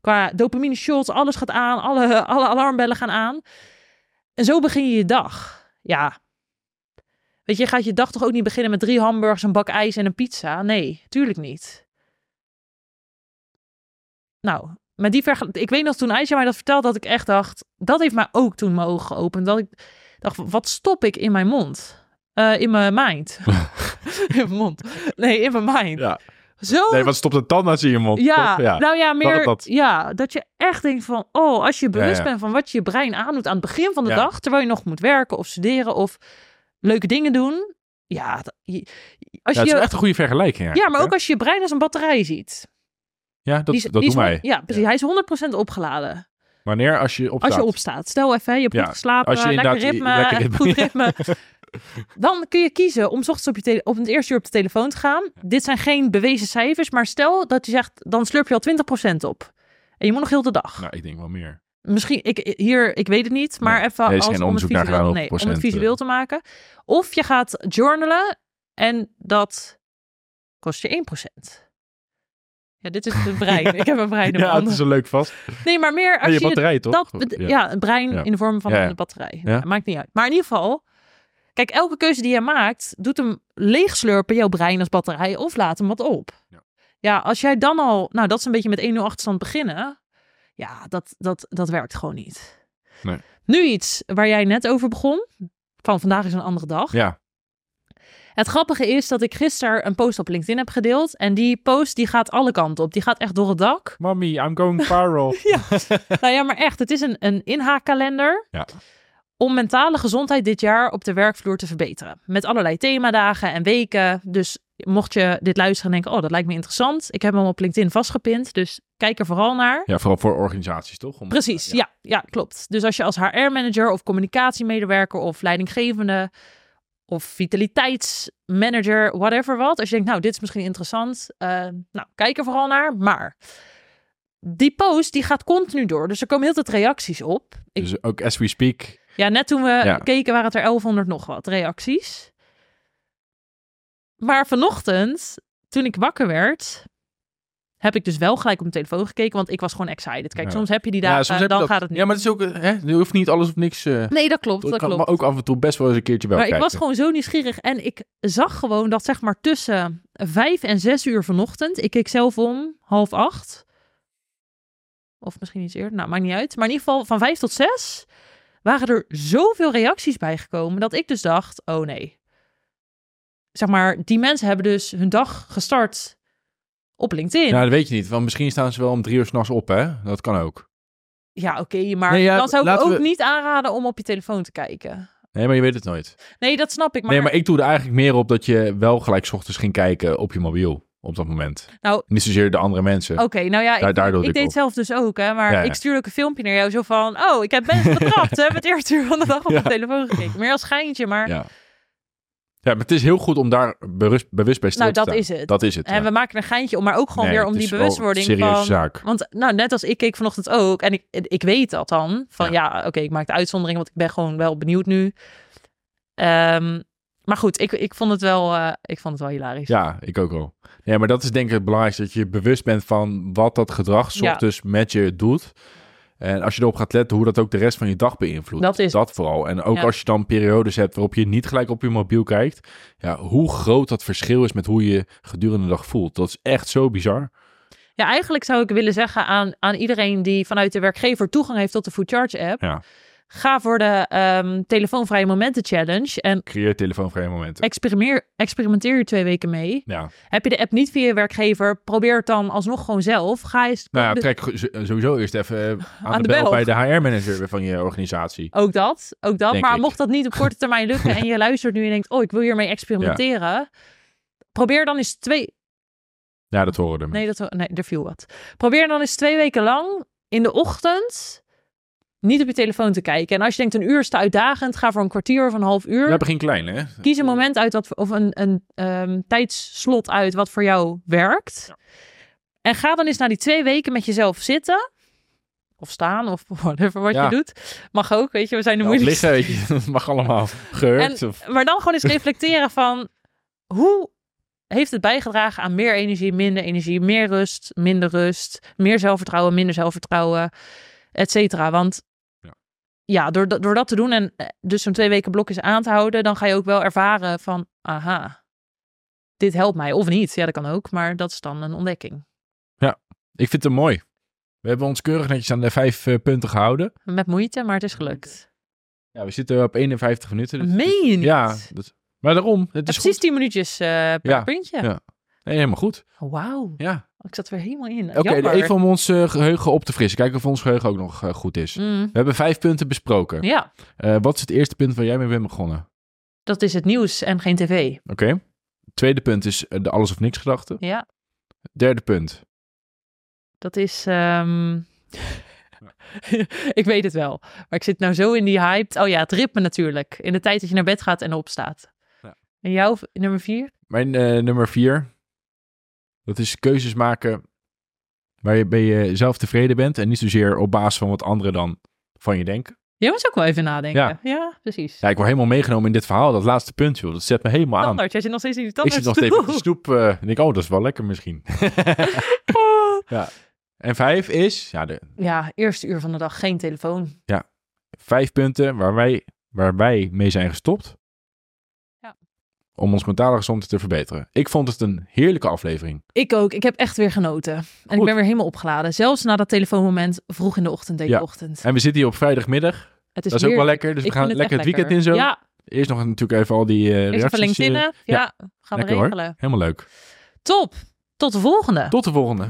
Qua dopamine shots, alles gaat aan, alle, alle alarmbellen gaan aan. En zo begin je je dag. Ja. Weet je, je gaat je dag toch ook niet beginnen met drie hamburgers, een bak ijs en een pizza? Nee, tuurlijk niet. Nou, met die vergel- ik weet nog toen Aisha mij dat vertelde, dat ik echt dacht, dat heeft mij ook toen mijn ogen geopend. Dat ik dacht, wat stop ik in mijn mond? Eh, in mijn mind. in mijn mond. Nee, in mijn mind. Ja. Zo Nee, wat stopt de tandarts in je mond? ja, ja. nou ja, meer dat. Ja, dat je echt denkt van, oh, als je bewust ja. bent van wat je je brein aandoet aan het begin van de dag, terwijl je nog moet werken of studeren of leuke dingen doen. Ja, dat- je- als Ja, je, het is echt een goede vergelijking. ja, maar ook als je je brein als een batterij ziet. Ja, dat, is- dat doen wij. Ja, precies. Hij is 100% opgeladen. Wanneer? Als je opstaat. Als je opstaat. Stel even, je hebt Ja, goed geslapen, als je lekker ritme, lekker ritme, goed ja. ritme. Dan kun je kiezen om 's ochtends op, je op het eerste uur op de telefoon te gaan. Dit zijn geen bewezen cijfers, maar stel dat je zegt, dan slurp je al 20% op. En je moet nog heel de dag. Nou, ik denk wel meer. Misschien, ik, hier, ik weet het niet, maar Nee, even als, om, het visueel, nee, om het visueel te maken. Of je gaat journalen en dat kost je 1%. Ja, dit is het brein. ik heb een brein Ja, het is zo leuk vast. Nee, maar meer als Nee, je je, batterij, toch? dat, ja. ja. een brein Ja. in de vorm van Ja, een batterij. Maakt niet uit. Maar in ieder geval, kijk, elke keuze die je maakt, doet hem leegslurpen, jouw brein als batterij, of laat hem wat op. Ja. Ja, als jij dan al, nou, dat is een beetje met 1-0 achterstand beginnen. Ja, dat, dat, dat werkt gewoon niet. Nee. Nu iets waar jij net over begon. Van vandaag is een andere dag. Ja. Het grappige is dat ik gisteren een post op LinkedIn heb gedeeld. En die post die gaat alle kanten op. Die gaat echt door het dak. Mommy, I'm going viral. nou ja, maar echt, het is een, een inhaakkalender. Ja. Om mentale gezondheid dit jaar op de werkvloer te verbeteren. Met allerlei themadagen en weken. Dus mocht je dit luisteren en denken, oh, dat lijkt me interessant. Ik heb hem op LinkedIn vastgepind, dus kijk er vooral naar. ja, vooral voor organisaties, toch? Om- Precies, ja. ja. ja, klopt. Dus als je als HR-manager of communicatiemedewerker of leidinggevende of vitaliteitsmanager, whatever wat. Als je denkt, nou, dit is misschien interessant. eh, nou, kijk er vooral naar. Maar die post, die gaat continu door. Dus er komen heel veel reacties op. Ik, Dus ook as we speak. ja, net toen we Ja. keken waren het er 1100 nog wat reacties. Maar vanochtend, toen ik wakker werd, heb ik dus wel gelijk op mijn telefoon gekeken, want ik was gewoon excited. Kijk, Ja. soms heb je die dagen, je dan dat. gaat het niet. Ja, maar het is ook, hè, je hoeft niet alles of niks. eh Nee, dat klopt, ik dat kan klopt. maar ook af en toe best wel eens een keertje bij Maar ik kijken. was gewoon zo nieuwsgierig en ik zag gewoon dat zeg maar tussen vijf en zes uur vanochtend, ik keek zelf om, half acht, of misschien iets eerder, nou maakt niet uit. Maar in ieder geval van vijf tot zes waren er zoveel reacties bijgekomen dat ik dus dacht, oh nee. Zeg maar, die mensen hebben dus hun dag gestart op LinkedIn. Ja, dat weet je niet. Want misschien staan ze wel om drie uur s'nachts op, hè? Dat kan ook. Ja, oké, maar Nee, ja, dan zou ik ook we- niet aanraden om op je telefoon te kijken. Nee, maar je weet het nooit. Nee, dat snap ik. Maar, Nee, maar ik doe er eigenlijk meer op dat je wel gelijk 's ochtends ging kijken op je mobiel. Op dat moment. Nou- Niet zozeer de andere mensen. Oké, nou ja, ik, daar doe ik ik deed op. zelf dus ook, hè. Maar Ja, ja. ik stuurde ook een filmpje naar jou zo van... Oh, ik heb mensen betrapt, hè. Het eerste uur van de dag op Ja. mijn telefoon gekeken. Meer als schijntje, maar... Ja. Maar het is heel goed om daar bewust, bewust bij stil nou, te dat staan. is het. Dat is het, En ja. we maken een geintje om, maar ook gewoon Nee, weer om die bewustwording een serieuze van... zaak. Want nou, net als ik keek vanochtend ook, en ik, ik weet dat dan, van Ja. ja, oké, ik maak de uitzondering, want ik ben gewoon wel benieuwd nu. Ehm, maar goed, ik, ik, vond het wel, eh, ik vond het wel hilarisch. Ja, ik ook wel. Ja, maar dat is denk ik het belangrijkste. Dat je bewust bent van wat dat gedrag Ja. met je doet. En als je erop gaat letten hoe dat ook de rest van je dag beïnvloedt. Dat is dat vooral. En ook Ja. als je dan periodes hebt waarop je niet gelijk op je mobiel kijkt. Ja, hoe groot dat verschil is met hoe je gedurende de dag voelt. Dat is echt zo bizar. Ja, eigenlijk zou ik willen zeggen aan, aan iedereen die vanuit de werkgever toegang heeft tot de Food Charge app. Ja. Ga voor de ehm, telefoonvrije momenten challenge en Creëer telefoonvrije momenten. experimenteer, experimenteer je twee weken mee. Ja. Heb je de app niet via je werkgever, probeer het dan alsnog gewoon zelf. Ga eens Nou ja, trek sowieso eerst even eh, aan, Aan de, bel, bel. bij de HR-manager van je organisatie. Ook dat, ook dat. Denk maar ik. mocht dat niet op korte termijn lukken en je luistert nu en denkt, oh, ik wil hiermee experimenteren. Probeer dan eens twee... Ja, dat horen we. Nee, dat, nee, er viel wat. Probeer dan eens twee weken lang in de ochtend niet op je telefoon te kijken. En als je denkt een uur is te uitdagend, ga voor een kwartier of een half uur. We begin klein, hè? Kies een moment uit wat, of een, een ehm, tijdsslot uit wat voor jou werkt. En ga dan eens na die twee weken met jezelf zitten. Of staan, of whatever wat Ja. je doet. Mag ook, weet je, we zijn de Ja, moeilijkste. liggen, weet je. Dat mag allemaal. En- of... Maar dan gewoon eens reflecteren van hoe heeft het bijgedragen aan meer energie, minder energie, meer rust, minder rust, meer zelfvertrouwen, minder zelfvertrouwen, et cetera. Want Ja. ja, door, dat- door dat te doen en eh, dus zo'n twee weken blokjes aan te houden, dan ga je ook wel ervaren van, aha, dit helpt mij. Of niet, ja dat kan ook, maar dat is dan een ontdekking. Ik vind het mooi. We hebben ons keurig netjes aan de vijf eh, punten gehouden. Met moeite, maar het is gelukt. Ja, we zitten op 51 minuten. dus- Meen je niet? Ja, dat, maar daarom. Het is Precies goed. 10 minuutjes eh, per Ja, puntje. ja. Nee, helemaal goed. Wauw, Ja. Ik zat er weer helemaal in. Oké, even om ons eh, geheugen op te frissen. Kijken of ons geheugen ook nog eh, goed is. Mm, We hebben vijf punten besproken. ja. Eh, wat is het eerste punt waar jij mee bent begonnen? Dat is het nieuws en geen tv. Oké. Tweede punt is eh, de alles of niks gedachte. Ja, Derde punt. dat is. ehm, ik weet het wel. Maar ik zit nou zo in die hype. Oh ja, het ritme natuurlijk. In de tijd dat je naar bed gaat en opstaat. Ja. En jouw nummer vier? Mijn nummer vier. Dat is keuzes maken waar je bij jezelf tevreden bent. En niet zozeer op basis van wat anderen dan van je denken. Jij moest ook wel even nadenken. Ja. precies. Ja, ik word helemaal meegenomen in dit verhaal. Dat laatste punt, joh. Dat zet me helemaal aan. Standaard, jij zit nog steeds in die Ik zit nog steeds met de snoep. eh, en denk, oh, dat is wel lekker misschien. ja. En vijf is, ja, de Ja, eerste uur van de dag geen telefoon. vijf punten waar wij, waar wij mee zijn gestopt. Ja. Om ons mentale gezondheid te verbeteren. Ik vond het een heerlijke aflevering. Ik ook. Ik heb echt weer genoten. En ik ben weer helemaal opgeladen. Zelfs na dat telefoonmoment vroeg in de ochtend, deze Ja. ochtend. En we zitten hier op vrijdagmiddag. Het is dat is ook wel lekker. Dus we gaan lekker het weekend in zo. Ja, Eerst nog natuurlijk even al die eh eerst even reacties. eh, LinkedIn. ja, gaan we lekker hoor. regelen. helemaal leuk. Top. Tot de volgende. Tot de volgende.